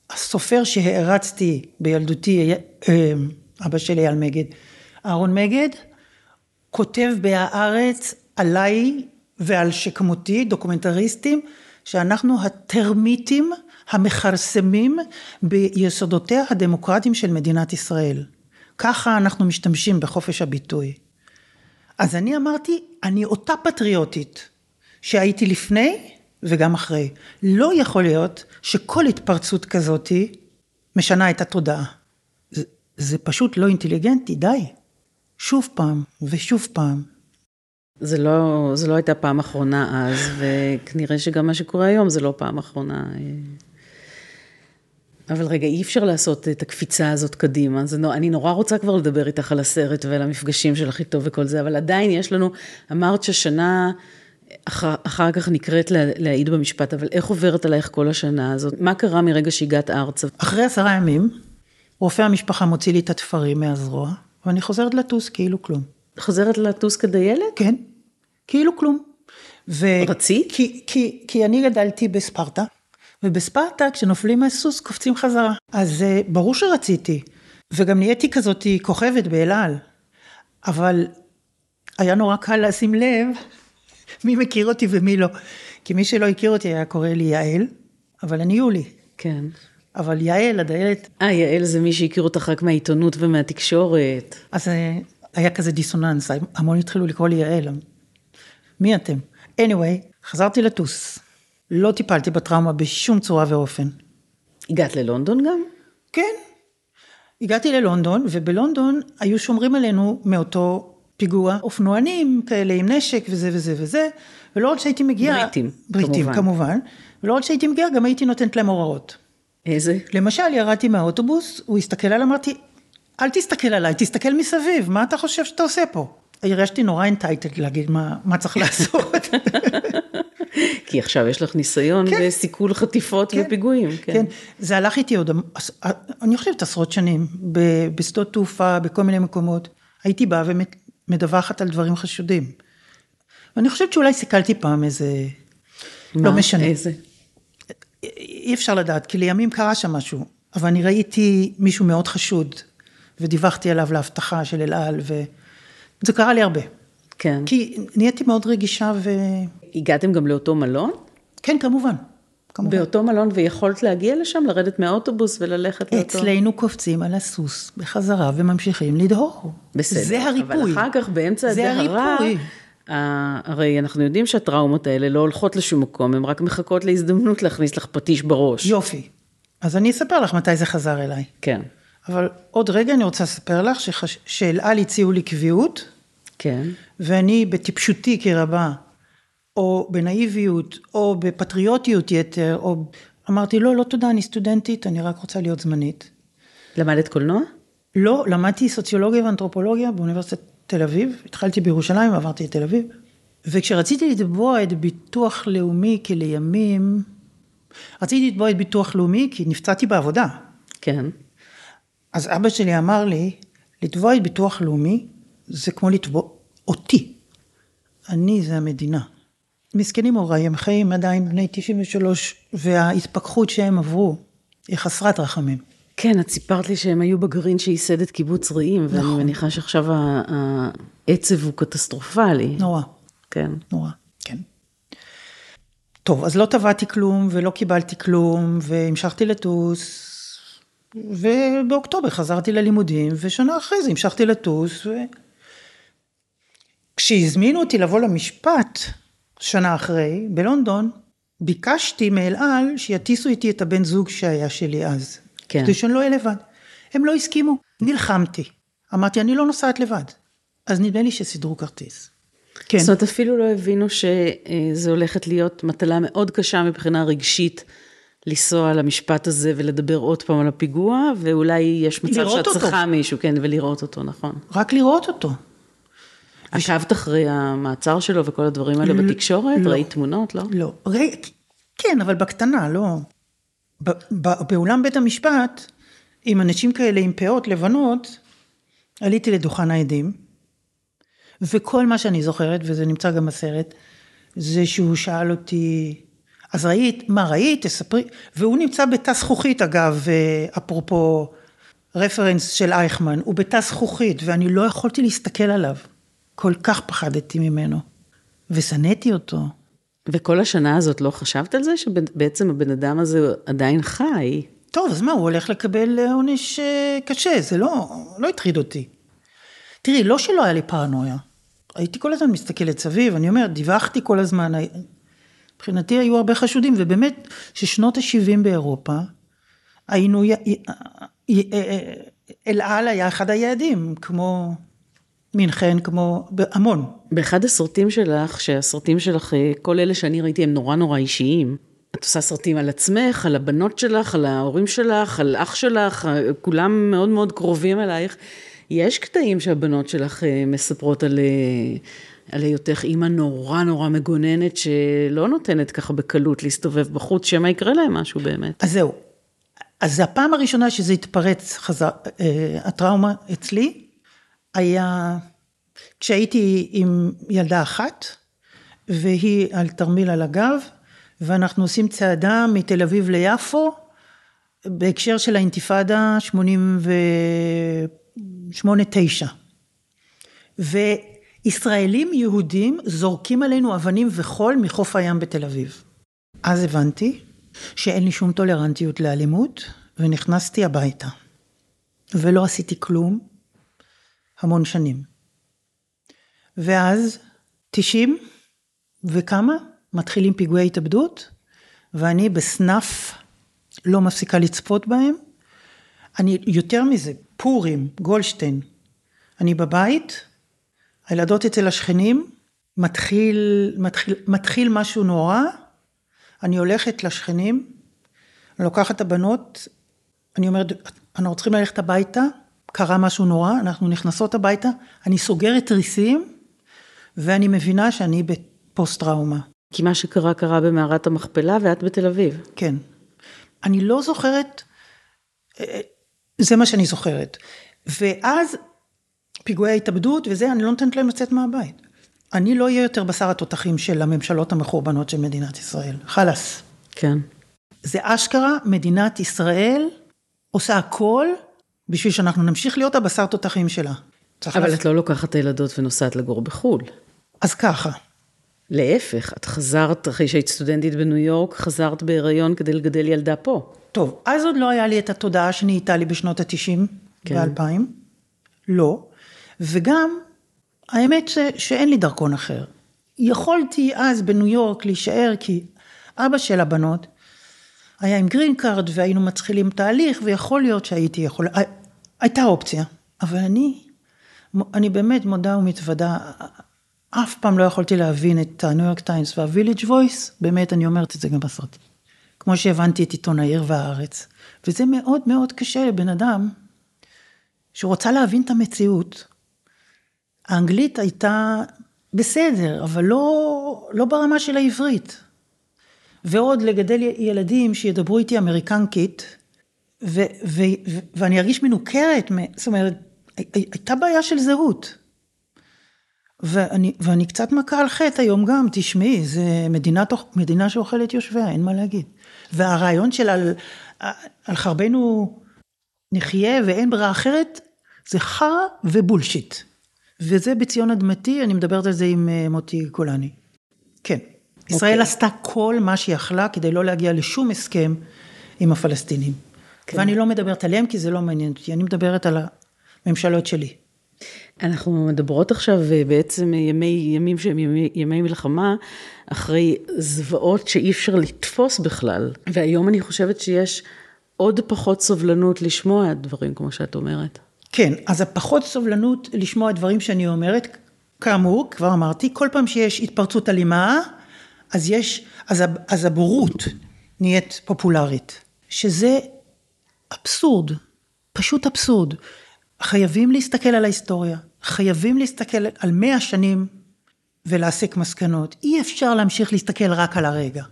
הסופר שהערצתי בילדותי, אה, אבא שלי אייל מגד, אהרון מגד, כותב בהארץ עליי ועל שכמותי, דוקומנטריסטים, שאנחנו הטרמיטים המכרסמים ביסודותיה הדמוקרטיים של מדינת ישראל. ככה אנחנו משתמשים בחופש הביטוי. אז אני אמרתי, אני אותה פטריוטית שהייתי לפני וגם אחרי. לא יכול להיות שכל התפרצות כזאתי משנה את התודעה. זה, זה פשוט לא אינטליגנטי, די. שוב פעם ושוב פעם. זה לא, זה לא הייתה פעם אחרונה אז, וכנראה שגם מה שקורה היום זה לא פעם אחרונה. אבל רגע, אי אפשר לעשות את הקפיצה הזאת קדימה. זה, אני נורא רוצה כבר לדבר איתך על הסרט ועל המפגשים שלך איתו וכל זה, אבל עדיין יש לנו, אמרת ששנה אחר, אחר כך נקראת לה, להעיד במשפט, אבל איך עוברת עלייך כל השנה הזאת? מה קרה מרגע שהגעת ארצה? אחרי עשרה ימים, רופא המשפחה מוציא לי את התפרים מהזרוע, ואני חוזרת לטוס כאילו כלום. חוזרת לטוס כדיילת? כן, כאילו כלום. ו... רצית? כי, כי, כי אני גדלתי בספרטה, ובספרטה כשנופלים מהסוס קופצים חזרה. אז אה, ברור שרציתי, וגם נהייתי כזאת כוכבת באל על, אבל היה נורא קל לשים לב מי מכיר אותי ומי לא. כי מי שלא הכיר אותי היה קורא לי יעל, אבל אני יולי. כן. אבל יעל, הדיילת... אה, יעל זה מי שהכיר אותך רק מהעיתונות ומהתקשורת. אז אה, היה כזה דיסוננס, המון התחילו לקרוא לי יעל. מי אתם? anyway, חזרתי לטוס. לא טיפלתי בטראומה בשום צורה ואופן. הגעת ללונדון גם? כן. הגעתי ללונדון, ובלונדון היו שומרים עלינו מאותו פיגוע אופנוענים כאלה עם נשק וזה וזה וזה, ולא רק שהייתי מגיעה... בריטים, בריטים, כמובן. כמובן. ולא רק שהייתי מגיעה, גם הייתי נותנת להם הוראות. איזה? למשל, ירדתי מהאוטובוס, הוא הסתכל עליי, אמרתי, אל תסתכל עליי, תסתכל מסביב, מה אתה חושב שאתה עושה פה? הרגשתי נורא אינטייטד להגיד מה, מה צריך [laughs] לעשות. כי עכשיו יש לך ניסיון כן. בסיכול חטיפות כן. ופיגועים. כן. כן, זה הלך איתי עוד, אני חושבת עשרות שנים, בשדות תעופה, בכל מיני מקומות. הייתי באה ומדווחת על דברים חשודים. ואני חושבת שאולי סיכלתי פעם איזה, מה? לא משנה. איזה? אי אפשר לדעת, כי לימים קרה שם משהו, אבל אני ראיתי מישהו מאוד חשוד, ודיווחתי עליו להבטחה של אל על, וזה קרה לי הרבה. כן. כי נהייתי מאוד רגישה ו... הגעתם גם לאותו מלון? כן, כמובן. כמובן. באותו מלון, ויכולת להגיע לשם, לרדת מהאוטובוס וללכת לאותו... אצלנו קופצים על הסוס בחזרה וממשיכים לדהור. בסדר. זה הריפוי. אבל אחר כך, באמצע זה הדהרה... הריפוי. אה, הרי אנחנו יודעים שהטראומות האלה לא הולכות לשום מקום, הן רק מחכות להזדמנות להכניס לך פטיש בראש. יופי. אז אני אספר לך מתי זה חזר אליי. כן. אבל עוד רגע אני רוצה לספר לך שחש... שאל על הציעו לי קביעות, כן. ואני בטיפשותי כרבה, או בנאיביות, או בפטריוטיות יתר, או אמרתי, לא, לא תודה, אני סטודנטית, אני רק רוצה להיות זמנית. למדת קולנוע? לא, למדתי סוציולוגיה ואנתרופולוגיה באוניברסיטת תל אביב, התחלתי בירושלים, עברתי לתל אביב, וכשרציתי לתבוע את ביטוח לאומי כלימים, רציתי לתבוע את ביטוח לאומי כי נפצעתי בעבודה. כן. אז אבא שלי אמר לי, לתבוע את ביטוח לאומי זה כמו לתבוע אותי. אני זה המדינה. מסכנים הוריי, הם חיים עדיין בני 93, וההתפכחות שהם עברו היא חסרת רחמים. כן, את סיפרת לי שהם היו בגרעין שייסד את קיבוץ רעים, נכון. ואני מניחה שעכשיו העצב הוא קטסטרופלי. נורא. כן. נורא, כן. טוב, אז לא טבעתי כלום ולא קיבלתי כלום, והמשכתי לטוס, ובאוקטובר חזרתי ללימודים, ושנה אחרי זה המשכתי לטוס, ו... כשהזמינו אותי לבוא למשפט, שנה אחרי, בלונדון, ביקשתי מאל על שיטיסו איתי את הבן זוג שהיה שלי אז. כן. כדי שאני לא אהיה לבד. הם לא הסכימו, נלחמתי. אמרתי, אני לא נוסעת לבד. אז נדמה לי שסידרו כרטיס. כן. זאת אומרת, אפילו לא הבינו שזו הולכת להיות מטלה מאוד קשה מבחינה רגשית. לנסוע למשפט הזה ולדבר עוד פעם על הפיגוע, ואולי יש מצב שאת. צריכה מישהו, כן, ולראות אותו, נכון. רק לראות אותו. עקבת אחרי המעצר שלו וכל הדברים האלה בתקשורת? לא. ראית תמונות, לא? לא. כן, אבל בקטנה, לא. ב- ב- באולם בית המשפט, עם אנשים כאלה עם פאות לבנות, עליתי לדוכן העדים, וכל מה שאני זוכרת, וזה נמצא גם בסרט, זה שהוא שאל אותי, אז ראית, מה ראית, תספרי, והוא נמצא בתא זכוכית אגב, אה, אפרופו רפרנס של אייכמן, הוא בתא זכוכית, ואני לא יכולתי להסתכל עליו, כל כך פחדתי ממנו, ושנאתי אותו. וכל השנה הזאת לא חשבת על זה שבעצם הבן אדם הזה עדיין חי? טוב, אז מה, הוא הולך לקבל אה, עונש אה, קשה, זה לא, לא הטריד אותי. תראי, לא שלא היה לי פרנויה. הייתי כל הזמן מסתכלת סביב, אני אומרת, דיווחתי כל הזמן. מבחינתי היו הרבה חשודים, ובאמת, ששנות ה-70 באירופה, היינו, אה, אל על היה אחד היעדים, כמו מינכן, כמו המון. באחד הסרטים שלך, שהסרטים שלך, אה, כל אלה שאני ראיתי הם נורא נורא אישיים. את עושה סרטים על עצמך, על הבנות שלך, על ההורים שלך, על אח שלך, אה, כולם מאוד מאוד קרובים אלייך. יש קטעים שהבנות שלך אה, מספרות על, על היותך אימא נורא נורא מגוננת, שלא נותנת ככה בקלות להסתובב בחוץ, שמא יקרה להם משהו באמת. אז זהו. אז זה הפעם הראשונה שזה התפרץ, חזר, הטראומה אצלי, היה כשהייתי עם ילדה אחת, והיא על תרמיל על הגב, ואנחנו עושים צעדה מתל אביב ליפו, בהקשר של האינתיפאדה 88-9. ישראלים יהודים זורקים עלינו אבנים וחול מחוף הים בתל אביב. אז הבנתי שאין לי שום טולרנטיות לאלימות, ונכנסתי הביתה. ולא עשיתי כלום המון שנים. ואז, תשעים וכמה, מתחילים פיגועי התאבדות, ואני בסנף לא מפסיקה לצפות בהם. אני, יותר מזה, פורים, גולדשטיין, אני בבית, הילדות אצל השכנים, מתחיל, מתחיל, מתחיל משהו נורא, אני הולכת לשכנים, אני לוקחת את הבנות, אני אומרת, אנחנו צריכים ללכת הביתה, קרה משהו נורא, אנחנו נכנסות הביתה, אני סוגרת תריסים, ואני מבינה שאני בפוסט טראומה. כי מה שקרה קרה במערת המכפלה ואת בתל אביב. כן. אני לא זוכרת, אה, זה מה שאני זוכרת. ואז פיגועי ההתאבדות וזה, אני לא נותנת להם לצאת מהבית. אני לא אהיה יותר בשר התותחים של הממשלות המחורבנות של מדינת ישראל. חלאס. כן. זה אשכרה, מדינת ישראל עושה הכל בשביל שאנחנו נמשיך להיות הבשר תותחים שלה. אבל לס... את לא לוקחת את הילדות ונוסעת לגור בחו"ל. אז ככה. להפך, את חזרת, אחרי שהיית סטודנטית בניו יורק, חזרת בהיריון כדי לגדל ילדה פה. טוב, אז עוד לא היה לי את התודעה שנהייתה לי בשנות ה-90 כן. ו-2000. לא. וגם, האמת ש, שאין לי דרכון אחר. יכולתי אז בניו יורק להישאר כי אבא של הבנות היה עם green card והיינו מתחילים תהליך ויכול להיות שהייתי יכולה, הייתה אופציה. אבל אני, אני באמת מודה ומתוודה, אף פעם לא יכולתי להבין את הניו יורק טיימס והוויליג' וויס, באמת אני אומרת את זה גם בסרט. כמו שהבנתי את עיתון העיר והארץ. וזה מאוד מאוד קשה לבן אדם שרוצה להבין את המציאות, האנגלית הייתה בסדר, אבל לא, לא ברמה של העברית. ועוד לגדל ילדים שידברו איתי אמריקנקית, ו, ו, ו, ואני ארגיש מנוכרת, זאת אומרת, הייתה בעיה של זהות. ואני, ואני קצת מכה על חטא היום גם, תשמעי, זה מדינה, מדינה שאוכלת יושביה, אין מה להגיד. והרעיון של על, על חרבנו נחיה ואין ברירה אחרת, זה חרא ובולשיט. וזה בציון אדמתי, אני מדברת על זה עם אה, מוטי גולני. כן. Okay. ישראל אוקיי. עשתה כל מה שהיא יכלה כדי לא להגיע לשום הסכם עם הפלסטינים. כן. ואני לא מדברת עליהם כי זה לא מעניין אותי, אני מדברת על הממשלות שלי. אנחנו מדברות עכשיו אה, בעצם ימי, ימים שהם ימי, ימי מלחמה, אחרי זוועות שאי אפשר לתפוס בכלל. והיום אני חושבת שיש עוד פחות סובלנות לשמוע דברים כמו שאת אומרת. כן, אז הפחות סובלנות לשמוע דברים שאני אומרת, כאמור, כבר אמרתי, כל פעם שיש התפרצות אלימה, אז יש, אז, אז הבורות נהיית פופולרית, שזה אבסורד, פשוט אבסורד. חייבים להסתכל על ההיסטוריה, חייבים להסתכל על מאה שנים ולהסיק מסקנות. אי אפשר להמשיך להסתכל רק על הרגע.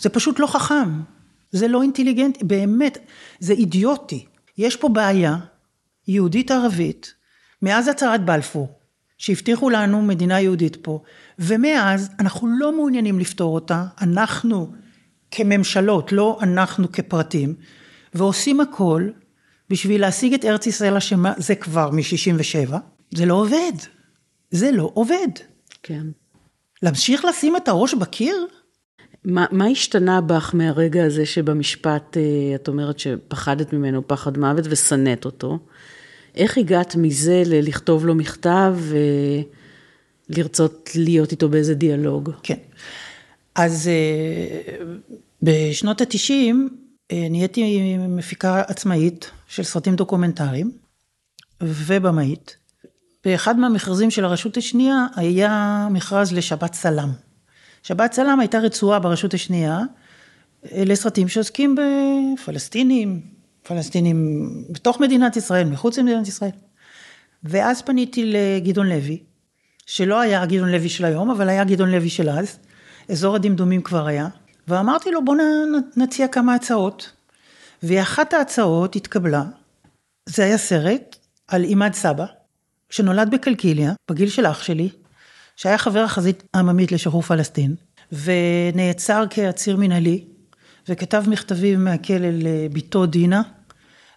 זה פשוט לא חכם, זה לא אינטליגנטי, באמת, זה אידיוטי. יש פה בעיה יהודית ערבית, מאז הצהרת בלפור, שהבטיחו לנו מדינה יהודית פה, ומאז אנחנו לא מעוניינים לפתור אותה, אנחנו כממשלות, לא אנחנו כפרטים, ועושים הכל בשביל להשיג את ארץ ישראל אשמה, זה כבר מ-67, זה לא עובד. זה לא עובד. כן. להמשיך לשים את הראש בקיר? מה, מה השתנה בך מהרגע הזה שבמשפט אה, את אומרת שפחדת ממנו פחד מוות ושנאת אותו? איך הגעת מזה ללכתוב לו מכתב ולרצות להיות איתו באיזה דיאלוג? כן. אז אה, בשנות התשעים נהייתי מפיקה עצמאית של סרטים דוקומנטריים ובמאית. באחד מהמכרזים של הרשות השנייה היה מכרז לשבת סלם. שבת סלם הייתה רצועה ברשות השנייה אה, לסרטים שעוסקים בפלסטינים, פלסטינים בתוך מדינת ישראל, מחוץ למדינת ישראל. ואז פניתי לגדעון לוי, שלא היה גדעון לוי של היום, אבל היה גדעון לוי של אז, אזור הדמדומים כבר היה, ואמרתי לו בוא נציע כמה הצעות. ואחת ההצעות התקבלה, זה היה סרט על עימד סבא, שנולד בקלקיליה, בגיל של אח שלי, שהיה חבר החזית העממית לשחרור פלסטין, ונעצר כעציר מנהלי, וכתב מכתבים מהכלא לביתו דינה,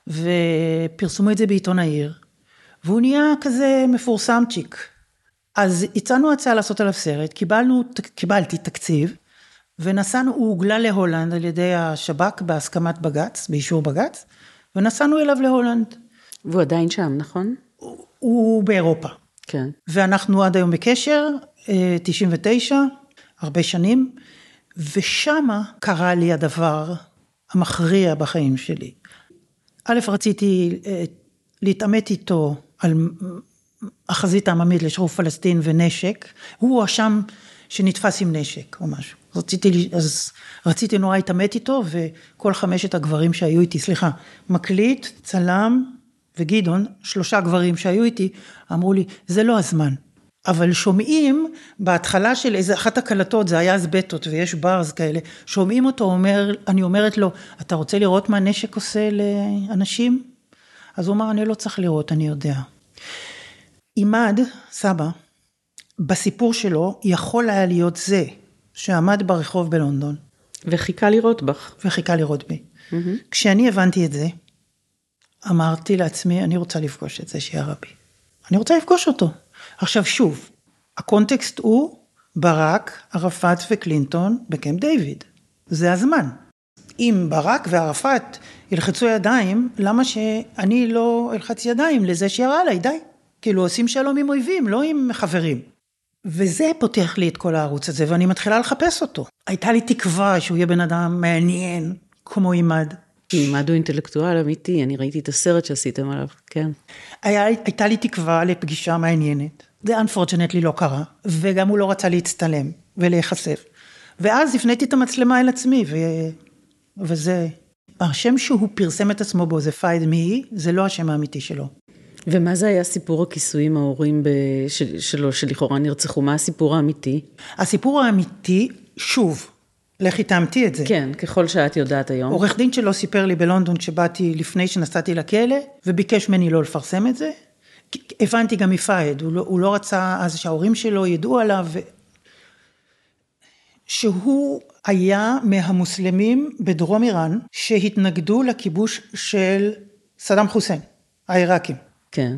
ופרסמו את זה בעיתון העיר, והוא נהיה כזה מפורסם צ'יק. אז הצענו הצעה לעשות עליו סרט, קיבלנו, קיבלתי תקציב, ונסענו, הוא הוגלה להולנד על ידי השב"כ בהסכמת בג"ץ, באישור בג"ץ, ונסענו אליו להולנד. והוא עדיין שם, נכון? הוא, הוא באירופה. כן. ואנחנו עד היום בקשר, 99, אה, הרבה שנים, ושמה קרה לי הדבר המכריע בחיים שלי. א', רציתי אה, להתעמת איתו על החזית העממית לשחרור פלסטין ונשק, הוא הואשם שנתפס עם נשק או משהו. רציתי, אז רציתי נורא להתעמת איתו, וכל חמשת הגברים שהיו איתי, סליחה, מקליט, צלם וגדעון, שלושה גברים שהיו איתי, אמרו לי, זה לא הזמן. אבל שומעים בהתחלה של איזה אחת הקלטות, זה היה אז בטות ויש ברז כאלה, שומעים אותו אומר, אני אומרת לו, אתה רוצה לראות מה נשק עושה לאנשים? אז הוא אמר, אני לא צריך לראות, אני יודע. עימד, סבא, בסיפור שלו, יכול היה להיות זה שעמד ברחוב בלונדון. וחיכה לראות בך. וחיכה לראות בי. Mm-hmm. כשאני הבנתי את זה, אמרתי לעצמי, אני רוצה לפגוש את זה שירה בי. אני רוצה לפגוש אותו. עכשיו שוב, הקונטקסט הוא ברק, ערפאת וקלינטון בקמפ דיוויד. זה הזמן. אם ברק וערפאת ילחצו ידיים, למה שאני לא אלחץ ידיים לזה שירה עליי, די. כאילו עושים שלום עם אויבים, לא עם חברים. וזה פותח לי את כל הערוץ הזה, ואני מתחילה לחפש אותו. הייתה לי תקווה שהוא יהיה בן אדם מעניין, כמו עימד. עימד הוא אינטלקטואל אמיתי, אני ראיתי את הסרט שעשיתם עליו, כן. היה, הייתה לי תקווה לפגישה מעניינת. זה unfortunately לא קרה, וגם הוא לא רצה להצטלם ולהיחשף. ואז הפניתי את המצלמה אל עצמי, ו... וזה... השם שהוא פרסם את עצמו בו זה פייד מי, זה לא השם האמיתי שלו. ומה זה היה סיפור הכיסויים ההורים של, שלו, שלכאורה נרצחו? מה הסיפור האמיתי? הסיפור האמיתי, שוב, לכי תאמתי את זה. כן, ככל שאת יודעת היום. עורך דין שלו סיפר לי בלונדון שבאתי לפני שנסעתי לכלא, וביקש ממני לא לפרסם את זה. הבנתי גם מפאיד, הוא, לא, הוא לא רצה אז שההורים שלו ידעו עליו, ו... שהוא היה מהמוסלמים בדרום איראן שהתנגדו לכיבוש של סדאם חוסיין, העיראקים. כן.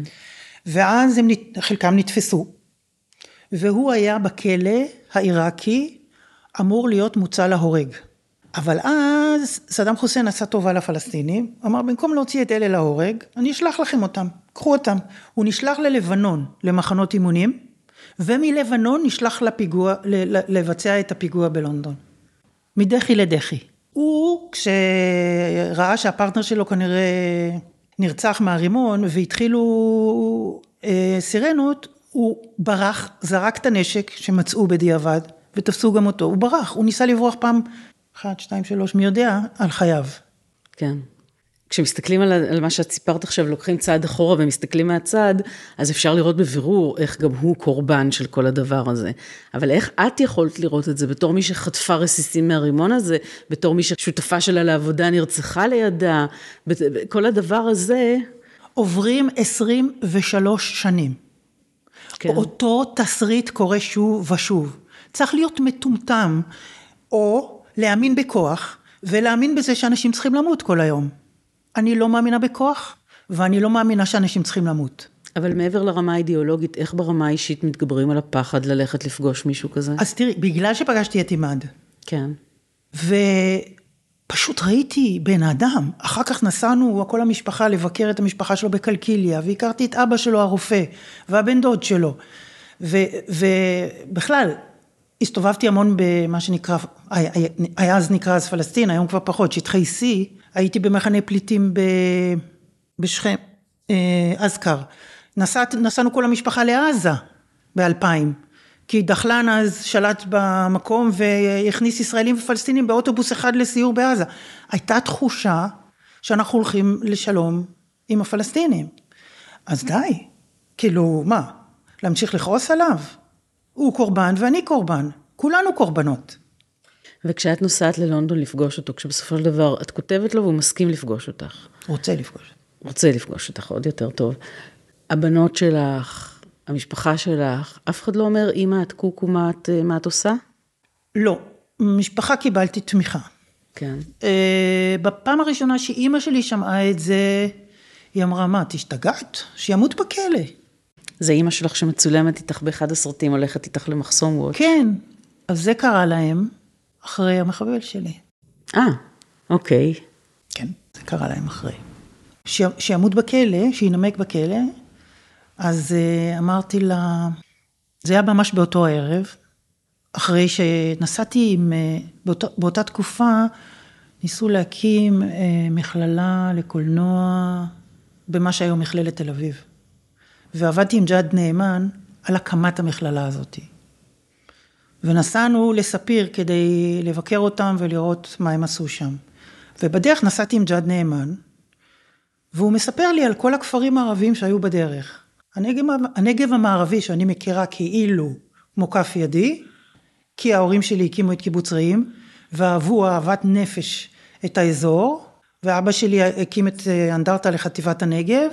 ואז הם, חלקם נתפסו, והוא היה בכלא העיראקי אמור להיות מוצא להורג. אבל אז סדאם חוסיין עשה טובה לפלסטינים, אמר במקום להוציא את אלה להורג, אני אשלח לכם אותם, קחו אותם. הוא נשלח ללבנון, למחנות אימונים, ומלבנון נשלח לפיגוע, לבצע את הפיגוע בלונדון. מדחי לדחי. הוא, כשראה שהפרטנר שלו כנראה נרצח מהרימון והתחילו אה, סירנות, הוא ברח, זרק את הנשק שמצאו בדיעבד, ותפסו גם אותו. הוא ברח, הוא ניסה לברוח פעם אחת, שתיים, שלוש, מי יודע, על חייו. כן. כשמסתכלים על, על מה שאת סיפרת עכשיו, לוקחים צעד אחורה ומסתכלים מהצד, אז אפשר לראות בבירור איך גם הוא קורבן של כל הדבר הזה. אבל איך את יכולת לראות את זה בתור מי שחטפה רסיסים מהרימון הזה, בתור מי ששותפה שלה לעבודה נרצחה לידה, כל הדבר הזה... עוברים 23 שנים. כן. אותו תסריט קורה שוב ושוב. צריך להיות מטומטם, או להאמין בכוח, ולהאמין בזה שאנשים צריכים למות כל היום. אני לא מאמינה בכוח, ואני לא מאמינה שאנשים צריכים למות. אבל מעבר לרמה האידיאולוגית, איך ברמה האישית מתגברים על הפחד ללכת לפגוש מישהו כזה? אז תראי, בגלל שפגשתי את עימד. כן. ופשוט ראיתי בן אדם, אחר כך נסענו, כל המשפחה, לבקר את המשפחה שלו בקלקיליה, והכרתי את אבא שלו הרופא, והבן דוד שלו. ובכלל, הסתובבתי המון במה שנקרא, היה אז נקרא אז פלסטין, היום כבר פחות, שטחי C, הייתי במחנה פליטים בשכם, אה, אז קר. נסעת, נסענו כל המשפחה לעזה באלפיים, כי דחלן אז שלט במקום והכניס ישראלים ופלסטינים באוטובוס אחד לסיור בעזה. הייתה תחושה שאנחנו הולכים לשלום עם הפלסטינים. אז די, כאילו, מה, להמשיך לכעוס עליו? הוא קורבן ואני קורבן, כולנו קורבנות. וכשאת נוסעת ללונדון לפגוש אותו, כשבסופו של דבר את כותבת לו והוא מסכים לפגוש אותך. רוצה לפגוש. רוצה לפגוש אותך, עוד יותר טוב. הבנות שלך, המשפחה שלך, אף אחד לא אומר, אמא, את קוקו, מה את, מה את עושה? לא. משפחה קיבלתי תמיכה. כן. Uh, בפעם הראשונה שאימא שלי שמעה את זה, היא אמרה, מה, את השתגעת? שימות בכלא. זה אימא שלך שמצולמת איתך באחד הסרטים, הולכת איתך למחסום ווץ'. כן, אז זה קרה להם אחרי המחבל שלי. אה, אוקיי. כן, זה קרה להם אחרי. ש... שימות בכלא, שינמק בכלא, אז uh, אמרתי לה, זה היה ממש באותו הערב, אחרי שנסעתי עם, uh, באות, באותה תקופה, ניסו להקים uh, מכללה לקולנוע במה שהיום מכללת תל אביב. ועבדתי עם ג'אד נאמן על הקמת המכללה הזאת. ונסענו לספיר כדי לבקר אותם ולראות מה הם עשו שם. ובדרך נסעתי עם ג'אד נאמן, והוא מספר לי על כל הכפרים הערביים שהיו בדרך. הנגב, הנגב המערבי שאני מכירה כאילו כמו כף ידי, כי ההורים שלי הקימו את קיבוץ רעים, ואהבו אהבת נפש את האזור, ואבא שלי הקים את אה, אנדרטה לחטיבת הנגב.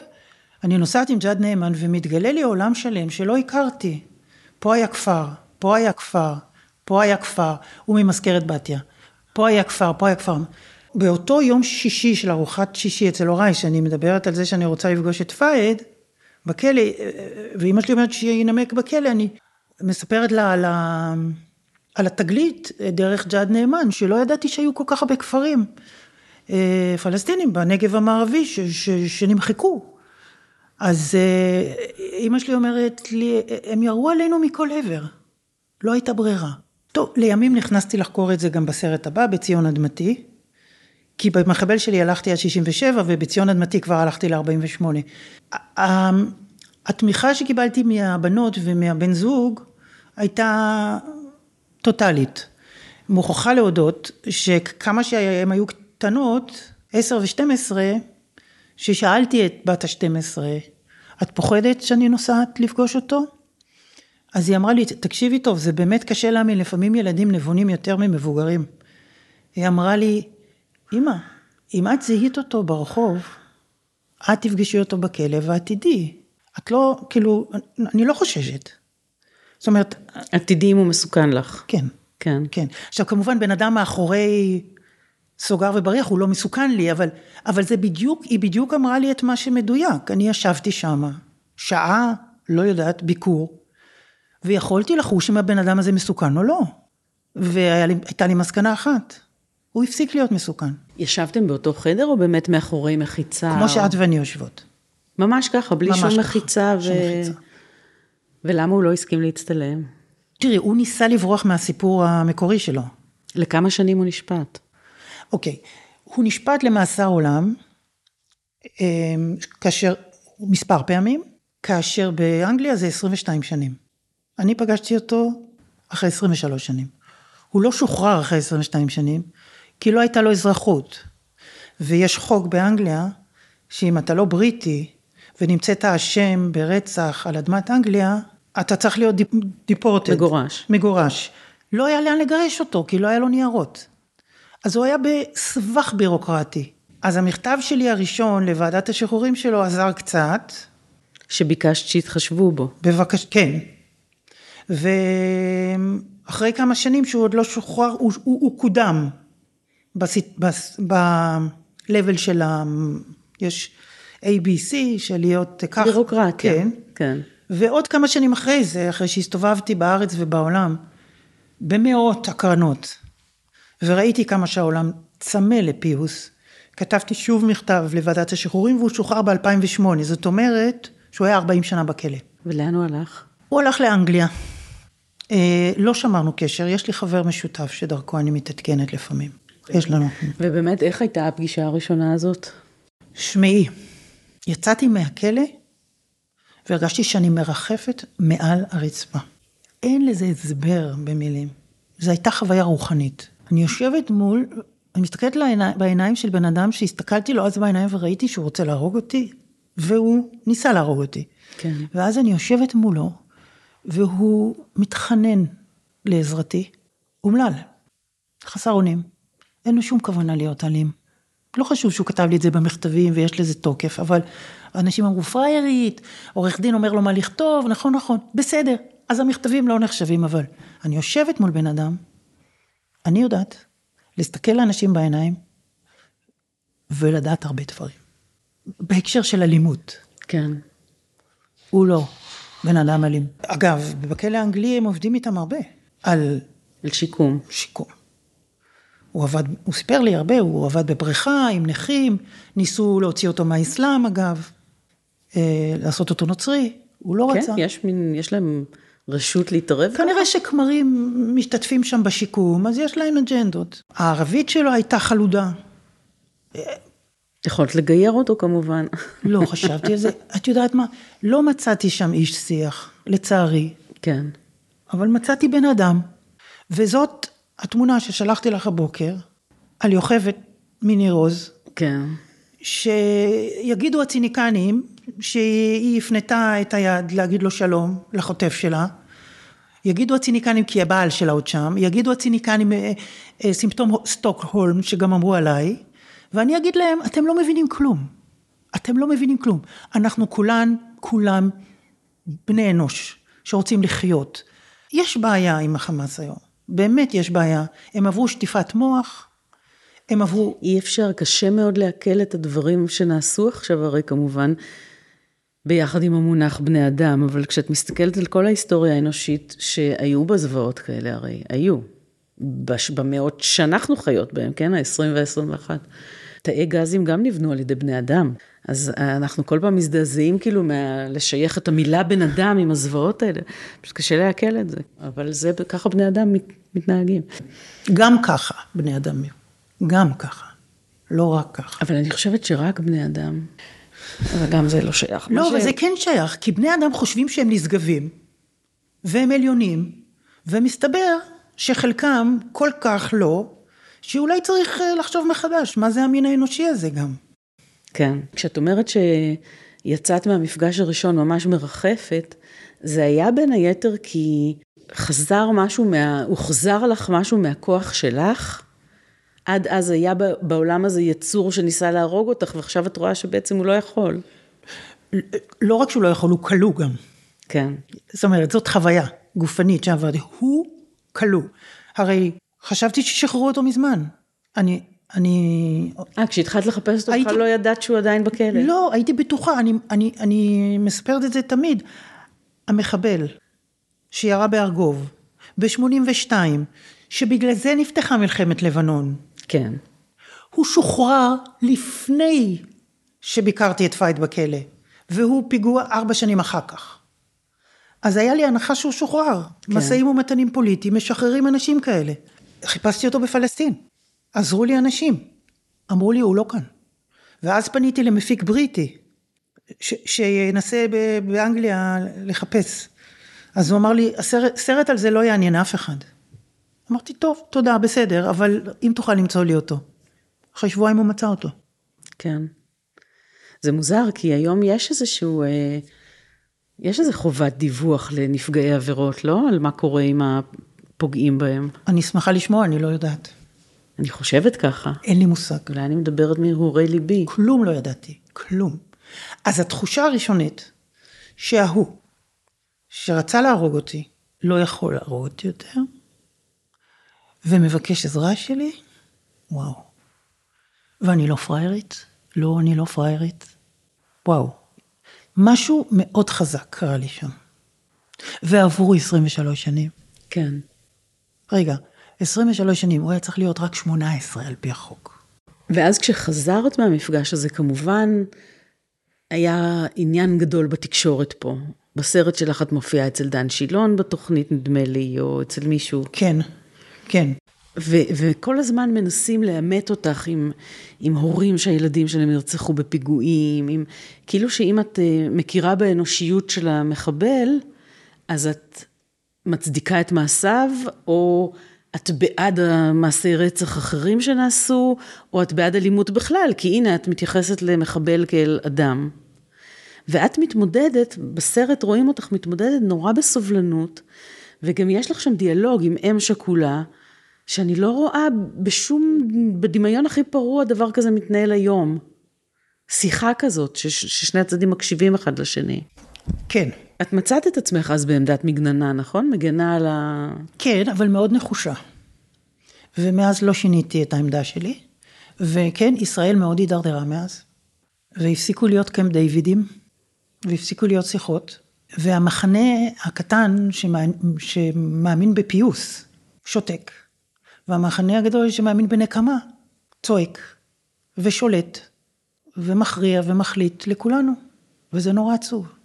אני נוסעת עם ג'אד נאמן ומתגלה לי עולם שלם שלא הכרתי. פה היה כפר, פה היה כפר, פה היה כפר, הוא ממזכרת בתיה. פה היה כפר, פה היה כפר. באותו יום שישי של ארוחת שישי אצל הוריי, שאני מדברת על זה שאני רוצה לפגוש את פאיד, בכלא, ואימא שלי אומרת שינמק בכלא, אני מספרת לה על, ה, על התגלית דרך ג'אד נאמן, שלא ידעתי שהיו כל כך הרבה כפרים אה, פלסטינים בנגב המערבי ש, ש, שנמחקו. אז אה, אימא שלי אומרת לי, הם ירו עלינו מכל עבר, לא הייתה ברירה. טוב, לימים נכנסתי לחקור את זה גם בסרט הבא, בציון אדמתי, כי במחבל שלי הלכתי עד 67 ובציון אדמתי כבר הלכתי ל-48. התמיכה שקיבלתי מהבנות ומהבן זוג הייתה טוטאלית. מוכרחה להודות שכמה שהן היו קטנות, 10 ו-12, ששאלתי את בת ה-12, את פוחדת שאני נוסעת לפגוש אותו? אז היא אמרה לי, תקשיבי טוב, זה באמת קשה להאמין, לפעמים ילדים נבונים יותר ממבוגרים. היא אמרה לי, אמא, אם את זיהית אותו ברחוב, את תפגשי אותו בכלא ואת תדעי. את לא, כאילו, אני לא חוששת. זאת אומרת... את תדעי אם הוא מסוכן לך. כן. כן. כן. עכשיו, כמובן, בן אדם מאחורי סוגר ובריח הוא לא מסוכן לי, אבל, אבל זה בדיוק, היא בדיוק אמרה לי את מה שמדויק. אני ישבתי שמה, שעה, לא יודעת, ביקור, ויכולתי לחוש אם הבן אדם הזה מסוכן או לא. והייתה לי מסקנה אחת, הוא הפסיק להיות מסוכן. ישבתם באותו חדר או באמת מאחורי מחיצה? כמו שאת ואני יושבות. ממש ככה, בלי ממש שום ככה, מחיצה. ו... שום מחיצה. ולמה הוא לא הסכים להצטלם? תראי, הוא ניסה לברוח מהסיפור המקורי שלו. לכמה שנים הוא נשפט? אוקיי, הוא נשפט למאסר עולם, אמ, כאשר, מספר פעמים, כאשר באנגליה זה 22 שנים. אני פגשתי אותו אחרי 23 שנים. הוא לא שוחרר אחרי 22 שנים, כי לא הייתה לו אזרחות. ויש חוק באנגליה, שאם אתה לא בריטי ונמצאת אשם ברצח על אדמת אנגליה, אתה צריך להיות דיפורטד. מגורש. מגורש. לא היה לאן לגרש אותו, כי לא היה לו ניירות. אז הוא היה בסבך בירוקרטי. אז המכתב שלי הראשון לוועדת השחרורים שלו עזר קצת. שביקשת שיתחשבו בו. בבקשה, כן. ואחרי כמה שנים שהוא עוד לא שוחרר, הוא, הוא, הוא קודם. ב-level של ה... יש ABC של להיות כך. בירוקרטיה. כן. כן. ועוד כמה שנים אחרי זה, אחרי שהסתובבתי בארץ ובעולם, במאות הקרנות, וראיתי כמה שהעולם צמא לפיוס, כתבתי שוב מכתב לוועדת השחרורים והוא שוחרר ב-2008, זאת אומרת שהוא היה 40 שנה בכלא. ולאן הוא הלך? הוא הלך לאנגליה. אה, לא שמרנו קשר, יש לי חבר משותף שדרכו אני מתעדכנת לפעמים. יש לנו. ובאמת, איך הייתה הפגישה הראשונה הזאת? שמעי, יצאתי מהכלא והרגשתי שאני מרחפת מעל הרצפה. אין לזה הסבר במילים. זו הייתה חוויה רוחנית. אני יושבת מול, אני מסתכלת לעיני, בעיניים של בן אדם שהסתכלתי לו אז בעיניים וראיתי שהוא רוצה להרוג אותי, והוא ניסה להרוג אותי. כן. ואז אני יושבת מולו, והוא מתחנן לעזרתי, אומלל, חסר אונים. אין לו שום כוונה להיות אלים. לא חשוב שהוא כתב לי את זה במכתבים ויש לזה תוקף, אבל אנשים אמרו פריירית, עורך דין אומר לו מה לכתוב, נכון, נכון, בסדר. אז המכתבים לא נחשבים, אבל אני יושבת מול בן אדם, אני יודעת להסתכל לאנשים בעיניים ולדעת הרבה דברים. בהקשר של אלימות. כן. הוא לא. בן אדם אלים. אגב, בכלא האנגלי הם עובדים איתם הרבה, על על שיקום. שיקום. הוא עבד, הוא סיפר לי הרבה, הוא עבד בבריכה עם נכים, ניסו להוציא אותו מהאסלאם אגב, אה, לעשות אותו נוצרי, הוא לא כן, רצה. יש מין, יש להם רשות להתערב? כנראה שכמרים משתתפים שם בשיקום, אז יש להם אג'נדות. הערבית שלו הייתה חלודה. יכולת לגייר אותו כמובן. לא חשבתי על זה. [laughs] את יודעת מה? לא מצאתי שם איש שיח, לצערי. כן. אבל מצאתי בן אדם. וזאת התמונה ששלחתי לך הבוקר, על יוכבת מניר עוז, כן. שיגידו הציניקנים שהיא הפנתה את היד להגיד לו שלום לחוטף שלה. יגידו הציניקנים כי הבעל שלה עוד שם, יגידו הציניקנים אה, אה, סימפטום סטוקהולם שגם אמרו עליי, ואני אגיד להם, אתם לא מבינים כלום. אתם לא מבינים כלום. אנחנו כולן, כולם בני אנוש שרוצים לחיות. יש בעיה עם החמאס היום, באמת יש בעיה. הם עברו שטיפת מוח, הם עברו אי אפשר, קשה מאוד לעכל את הדברים שנעשו עכשיו, הרי כמובן, ביחד עם המונח בני אדם, אבל כשאת מסתכלת על כל ההיסטוריה האנושית, שהיו בה זוועות כאלה, הרי היו. במאות שאנחנו חיות בהם, כן? ה-20 וה-21. תאי גזים גם נבנו על ידי בני אדם. אז אנחנו כל פעם מזדעזעים כאילו מה... לשייך את המילה בן אדם עם הזוועות האלה. פשוט קשה לעכל את זה, אבל זה, ככה בני אדם מת, מתנהגים. גם ככה בני אדם, גם ככה, לא רק ככה. אבל אני חושבת שרק בני אדם, אבל גם זה לא שייך. לא, אבל ש- זה כן שייך, כי בני אדם חושבים שהם נשגבים, והם עליונים, ומסתבר שחלקם כל כך לא, שאולי צריך אה, לחשוב מחדש, מה זה המין האנושי הזה גם. כן. כשאת אומרת שיצאת מהמפגש הראשון ממש מרחפת, זה היה בין היתר כי חזר משהו מה... הוחזר לך משהו מהכוח שלך? עד אז היה בעולם הזה יצור שניסה להרוג אותך, ועכשיו את רואה שבעצם הוא לא יכול. לא רק שהוא לא יכול, הוא כלוא גם. כן. זאת אומרת, זאת חוויה גופנית שעברתי. הוא כלוא. הרי חשבתי ששחררו אותו מזמן. אני, אני... אה, כשהתחלת לחפש אותו, הייתי- בכלל לא ידעת שהוא עדיין בכלא. לא, הייתי בטוחה, אני, אני, אני מספרת את זה תמיד. המחבל שירה בארגוב, ב-82, שבגלל זה נפתחה מלחמת לבנון, כן. הוא שוחרר לפני שביקרתי את פייד בכלא, והוא פיגוע ארבע שנים אחר כך. אז היה לי הנחה שהוא שוחרר. כן. משאים ומתנים פוליטיים משחררים אנשים כאלה. חיפשתי אותו בפלסטין. עזרו לי אנשים. אמרו לי, הוא לא כאן. ואז פניתי למפיק בריטי, ש- שינסה ב- באנגליה לחפש. אז הוא אמר לי, הסרט, סרט על זה לא יעניין אף אחד. אמרתי, טוב, תודה, בסדר, אבל אם תוכל למצוא לי אותו. אחרי שבועיים הוא מצא אותו. כן. זה מוזר, כי היום יש איזשהו, אה, יש איזו חובת דיווח לנפגעי עבירות, לא? על מה קורה עם הפוגעים בהם. אני שמחה לשמוע, אני לא יודעת. אני חושבת ככה. אין לי מושג. אולי אני מדברת מהרהורי ליבי. כלום לא ידעתי, כלום. אז התחושה הראשונית, שההוא, שרצה להרוג אותי, לא יכול להרוג אותי יותר, ומבקש עזרה שלי, וואו. ואני לא פראיירית? לא, אני לא פראיירית. וואו. משהו מאוד חזק קרה לי שם. ועברו 23 שנים. כן. רגע, 23 שנים, הוא היה צריך להיות רק 18 על פי החוק. ואז כשחזרת מהמפגש הזה, כמובן, היה עניין גדול בתקשורת פה. בסרט שלך את מופיעה אצל דן שילון בתוכנית, נדמה לי, או אצל מישהו. כן, כן. ו- וכל הזמן מנסים לאמת אותך עם, עם הורים שהילדים שלהם נרצחו בפיגועים, עם, כאילו שאם את אה, מכירה באנושיות של המחבל, אז את מצדיקה את מעשיו, או את בעד המעשי רצח אחרים שנעשו, או את בעד אלימות בכלל, כי הנה את מתייחסת למחבל כאל אדם. ואת מתמודדת, בסרט רואים אותך מתמודדת נורא בסובלנות, וגם יש לך שם דיאלוג עם אם שכולה, שאני לא רואה בשום, בדמיון הכי פרוע דבר כזה מתנהל היום. שיחה כזאת, ש- ששני הצדדים מקשיבים אחד לשני. כן. את מצאת את עצמך אז בעמדת מגננה, נכון? מגנה על ה... כן, אבל מאוד נחושה. ומאז לא שיניתי את העמדה שלי. וכן, ישראל מאוד הידרדרה מאז. והפסיקו להיות קמפ דיווידים, והפסיקו להיות שיחות. והמחנה הקטן שמאמין בפיוס, שותק. והמחנה הגדול שמאמין בנקמה, צועק, ושולט, ומכריע ומחליט לכולנו, וזה נורא עצוב.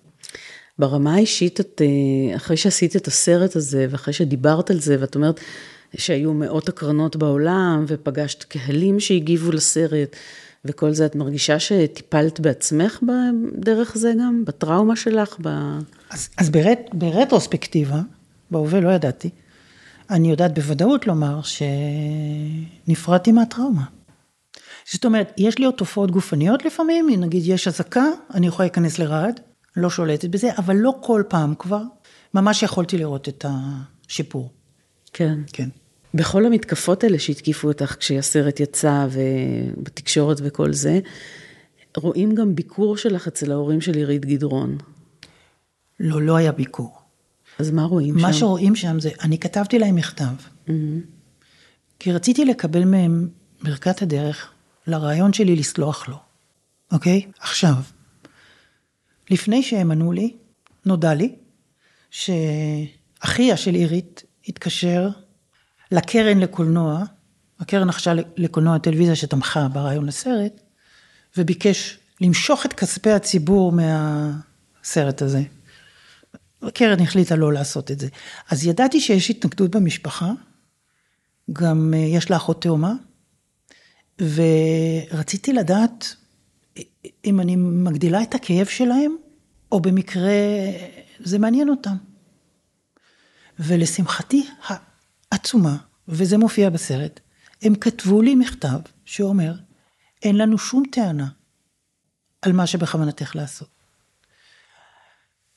ברמה האישית, את, אה, אחרי שעשית את הסרט הזה, ואחרי שדיברת על זה, ואת אומרת שהיו מאות הקרנות בעולם, ופגשת קהלים שהגיבו לסרט, וכל זה, את מרגישה שטיפלת בעצמך בדרך זה גם? בטראומה שלך? ב... אז, אז ברט, ברטרוספקטיבה, בהווה לא ידעתי, אני יודעת בוודאות לומר שנפרדתי מהטראומה. זאת אומרת, יש לי עוד תופעות גופניות לפעמים, נגיד יש אזעקה, אני יכולה להיכנס לרעד, לא שולטת בזה, אבל לא כל פעם כבר, ממש יכולתי לראות את השיפור. כן. כן. בכל המתקפות האלה שהתקיפו אותך כשהסרט יצא ובתקשורת וכל זה, רואים גם ביקור שלך אצל ההורים של עירית גדרון. לא, לא היה ביקור. אז מה רואים מה שם? מה שרואים שם זה, אני כתבתי להם מכתב, mm-hmm. כי רציתי לקבל מהם ברכת הדרך לרעיון שלי לסלוח לו, אוקיי? עכשיו, לפני שהם ענו לי, נודע לי שאחיה של עירית התקשר לקרן לקולנוע, הקרן נחשה לקולנוע טלוויזיה שתמכה ברעיון לסרט, וביקש למשוך את כספי הציבור מהסרט הזה. הקרן החליטה לא לעשות את זה. אז ידעתי שיש התנגדות במשפחה, גם אה, יש לה אחות תאומה, ורציתי לדעת אם אני מגדילה את הכאב שלהם, או במקרה זה מעניין אותם. ולשמחתי העצומה, וזה מופיע בסרט, הם כתבו לי מכתב שאומר, אין לנו שום טענה על מה שבכוונתך לעשות.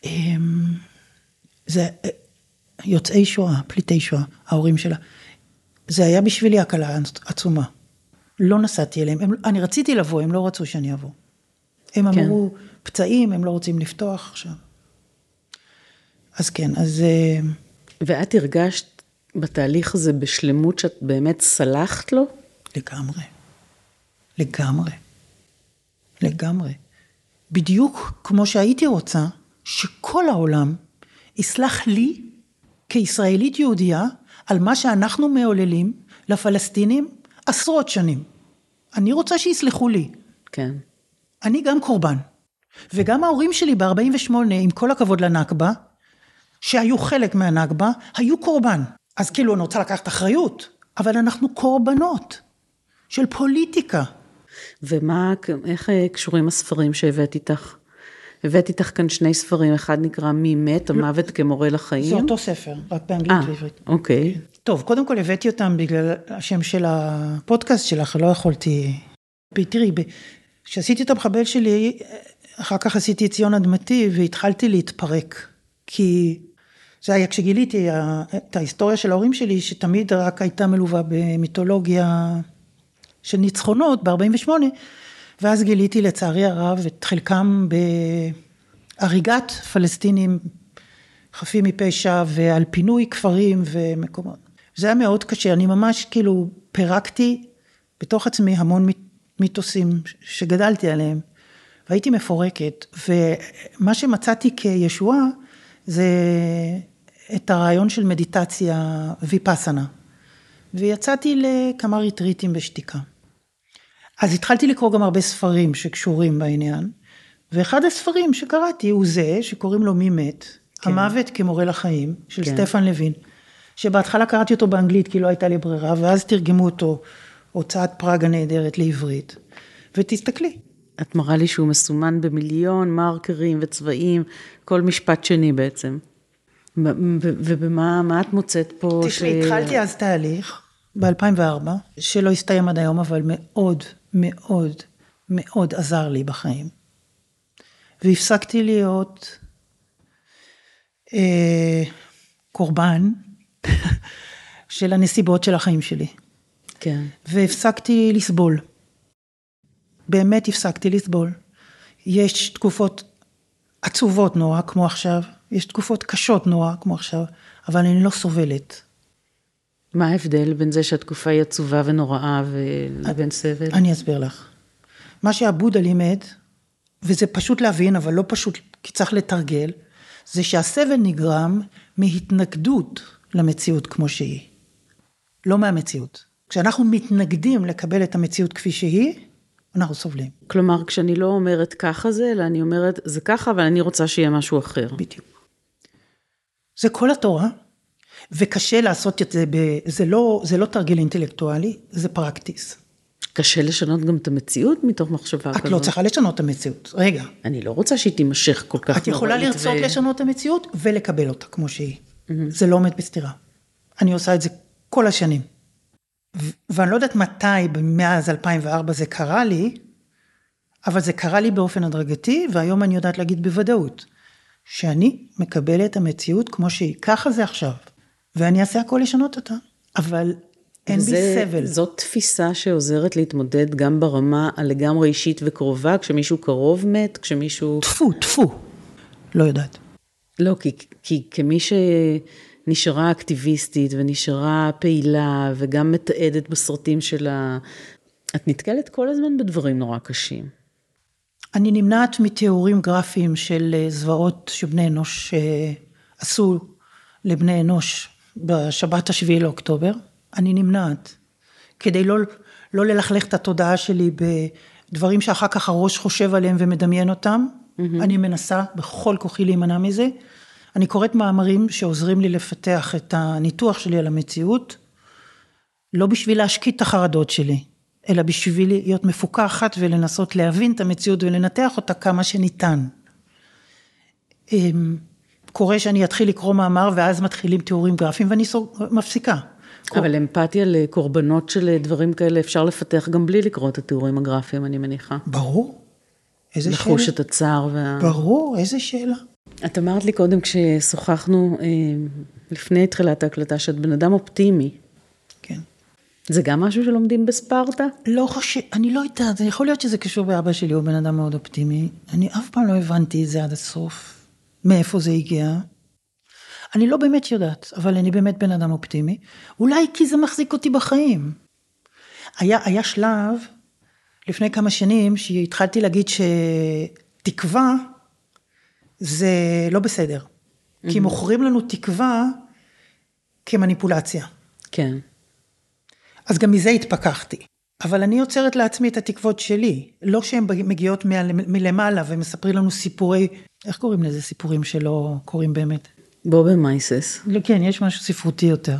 אמ, זה יוצאי שואה, פליטי שואה, ההורים שלה. זה היה בשבילי הקלה עצומה. לא נסעתי אליהם, הם, אני רציתי לבוא, הם לא רצו שאני אבוא. הם כן. אמרו, פצעים, הם לא רוצים לפתוח עכשיו. אז כן, אז... אה, ואת הרגשת בתהליך הזה בשלמות שאת באמת סלחת לו? לגמרי. לגמרי. לגמרי. בדיוק כמו שהייתי רוצה שכל העולם יסלח לי כישראלית יהודייה על מה שאנחנו מעוללים לפלסטינים עשרות שנים. אני רוצה שיסלחו לי. כן. אני גם קורבן. וגם ההורים שלי ב-48, עם כל הכבוד לנכבה, שהיו חלק מהנכבה, היו קורבן. אז כאילו אני רוצה לקחת אחריות, אבל אנחנו קורבנות של פוליטיקה. ומה, איך אה, קשורים הספרים שהבאת איתך? הבאת איתך כאן שני ספרים, אחד נקרא מי מת, המוות כמורה לחיים. זה אותו ספר, רק באנגלית אה, ועברית. אוקיי. טוב, קודם כל הבאתי אותם בגלל השם של הפודקאסט שלך, לא יכולתי... תראי, כשעשיתי את המחבל שלי, אחר כך עשיתי את ציון אדמתי והתחלתי להתפרק. כי זה היה כשגיליתי את ההיסטוריה של ההורים שלי, שתמיד רק הייתה מלווה במיתולוגיה של ניצחונות ב-48, ואז גיליתי לצערי הרב את חלקם בהריגת פלסטינים חפים מפשע ועל פינוי כפרים ומקומות. זה היה מאוד קשה, אני ממש כאילו פירקתי בתוך עצמי המון מיתוסים שגדלתי עליהם, והייתי מפורקת, ומה שמצאתי כישועה זה את הרעיון של מדיטציה ויפאסנה, ויצאתי לכמה ריטריטים בשתיקה. אז התחלתי לקרוא גם הרבה ספרים שקשורים בעניין, ואחד הספרים שקראתי הוא זה, שקוראים לו מי מת, כן. המוות כמורה לחיים, של כן. סטפן לוין, שבהתחלה קראתי אותו באנגלית כי לא הייתה לי ברירה, ואז תרגמו אותו, הוצאת פראג הנהדרת לעברית, ותסתכלי. את מראה לי שהוא מסומן במיליון מרקרים וצבעים, כל משפט שני בעצם. ובמה את מוצאת פה? תשמעי, ש... התחלתי אז תהליך, ב-2004, שלא הסתיים עד היום, אבל מאוד מאוד מאוד עזר לי בחיים. והפסקתי להיות אה, קורבן [laughs] של הנסיבות של החיים שלי. כן. והפסקתי לסבול. באמת הפסקתי לסבול. יש תקופות עצובות נורא, כמו עכשיו, יש תקופות קשות נורא, כמו עכשיו, אבל אני לא סובלת. מה ההבדל בין זה שהתקופה היא עצובה ונוראה לבין סבל? אני אסביר לך. מה שעבודה לימד, וזה פשוט להבין, אבל לא פשוט, כי צריך לתרגל, זה שהסבל נגרם מהתנגדות למציאות כמו שהיא, לא מהמציאות. כשאנחנו מתנגדים לקבל את המציאות כפי שהיא, אנחנו סובלים. כלומר, כשאני לא אומרת ככה זה, אלא אני אומרת זה ככה, אבל אני רוצה שיהיה משהו אחר. בדיוק. זה כל התורה, וקשה לעשות את זה, ב... זה, לא, זה לא תרגיל אינטלקטואלי, זה פרקטיס. קשה לשנות גם את המציאות מתוך מחשבה את כזאת. את לא צריכה לשנות את המציאות, רגע. אני לא רוצה שהיא תימשך כל כך נוראית. את יכולה לרצות ו... לשנות את המציאות ולקבל אותה כמו שהיא. Mm-hmm. זה לא עומד בסתירה. אני עושה את זה כל השנים. ואני לא יודעת מתי, מאז 2004 זה קרה לי, אבל זה קרה לי באופן הדרגתי, והיום אני יודעת להגיד בוודאות, שאני מקבלת את המציאות כמו שהיא, ככה זה עכשיו, ואני אעשה הכל לשנות אותה, אבל אין וזה, בי סבל. זאת תפיסה שעוזרת להתמודד גם ברמה הלגמרי אישית וקרובה, כשמישהו קרוב מת, כשמישהו... טפו, טפו. לא יודעת. לא, כי, כי כמי שנשארה אקטיביסטית ונשארה פעילה וגם מתעדת בסרטים שלה, את נתקלת כל הזמן בדברים נורא קשים. אני נמנעת מתיאורים גרפיים של אה, זוועות שבני אנוש אה, עשו לבני אנוש בשבת השביעי לאוקטובר. אני נמנעת, כדי לא, לא ללכלך את התודעה שלי בדברים שאחר כך הראש חושב עליהם ומדמיין אותם. Mm-hmm. אני מנסה בכל כוחי להימנע מזה. אני קוראת מאמרים שעוזרים לי לפתח את הניתוח שלי על המציאות, לא בשביל להשקיט את החרדות שלי, אלא בשביל להיות מפוקחת ולנסות להבין את המציאות ולנתח אותה כמה שניתן. אמ, קורה שאני אתחיל לקרוא מאמר ואז מתחילים תיאורים גרפיים ואני מפסיקה. אבל אמפתיה לקורבנות של דברים כאלה אפשר לפתח גם בלי לקרוא את התיאורים הגרפיים, אני מניחה. ברור. איזה שאלה. לחוש את הצער וה... ברור, איזה שאלה. את אמרת לי קודם כששוחחנו, אה, לפני תחילת ההקלטה, שאת בן אדם אופטימי. כן. זה גם משהו שלומדים בספרטה? לא חושב, אני לא יודעת, יכול להיות שזה קשור באבא שלי, הוא בן אדם מאוד אופטימי. אני אף פעם לא הבנתי את זה עד הסוף, מאיפה זה הגיע. אני לא באמת יודעת, אבל אני באמת בן אדם אופטימי. אולי כי זה מחזיק אותי בחיים. היה, היה שלב, לפני כמה שנים, שהתחלתי להגיד שתקווה זה לא בסדר. Mm-hmm. כי מוכרים לנו תקווה כמניפולציה. כן. אז גם מזה התפכחתי. אבל אני יוצרת לעצמי את התקוות שלי, לא שהן מגיעות מלמעלה ומספרים לנו סיפורי, איך קוראים לזה סיפורים שלא קורים באמת? בובה מייסס. כן, יש משהו ספרותי יותר.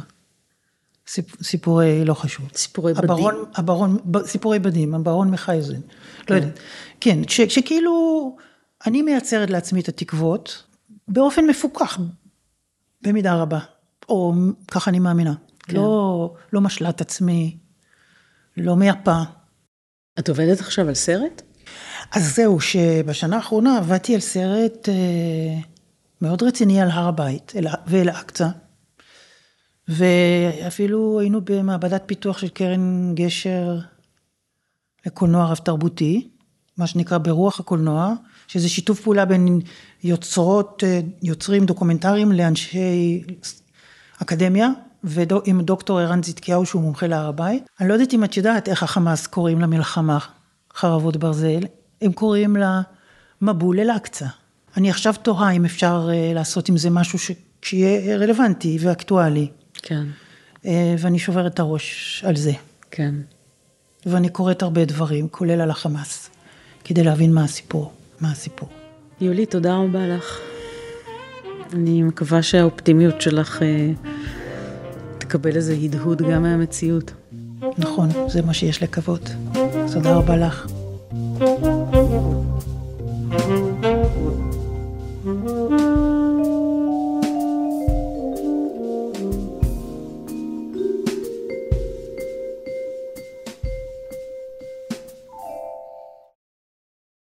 סיפ, סיפורי, לא חשוב. סיפורי בדים. הברון, הברון, סיפורי בדים, הברון מחייזן. לא כן. לא יודעת. כן, ש, שכאילו, אני מייצרת לעצמי את התקוות באופן מפוקח, במידה רבה. או ככה אני מאמינה. כן. לא, לא משלת עצמי, לא מייפה. את עובדת עכשיו על סרט? אז זהו, שבשנה האחרונה עבדתי על סרט אה, מאוד רציני על הר הבית ואל-אקצא, ואפילו היינו במעבדת פיתוח של קרן גשר לקולנוע רב תרבותי, מה שנקרא ברוח הקולנוע, שזה שיתוף פעולה בין יוצרות, יוצרים דוקומנטריים לאנשי אקדמיה, ועם דוקטור ערן צדקיהו שהוא מומחה להר הבית. אני לא יודעת אם את יודעת איך החמאס קוראים למלחמה חרבות ברזל, הם קוראים לה מבול אל-אקצא. אני עכשיו תוהה אם אפשר אה, לעשות עם זה משהו ש... שיהיה רלוונטי ואקטואלי. כן. אה, ואני שוברת את הראש על זה. כן. ואני קוראת הרבה דברים, כולל על החמאס, כדי להבין מה הסיפור, מה הסיפור. יולי, תודה רבה לך. אני מקווה שהאופטימיות שלך אה, תקבל איזה הדהוד גם מהמציאות. נכון, זה מה שיש לקוות. תודה רבה לך. thank you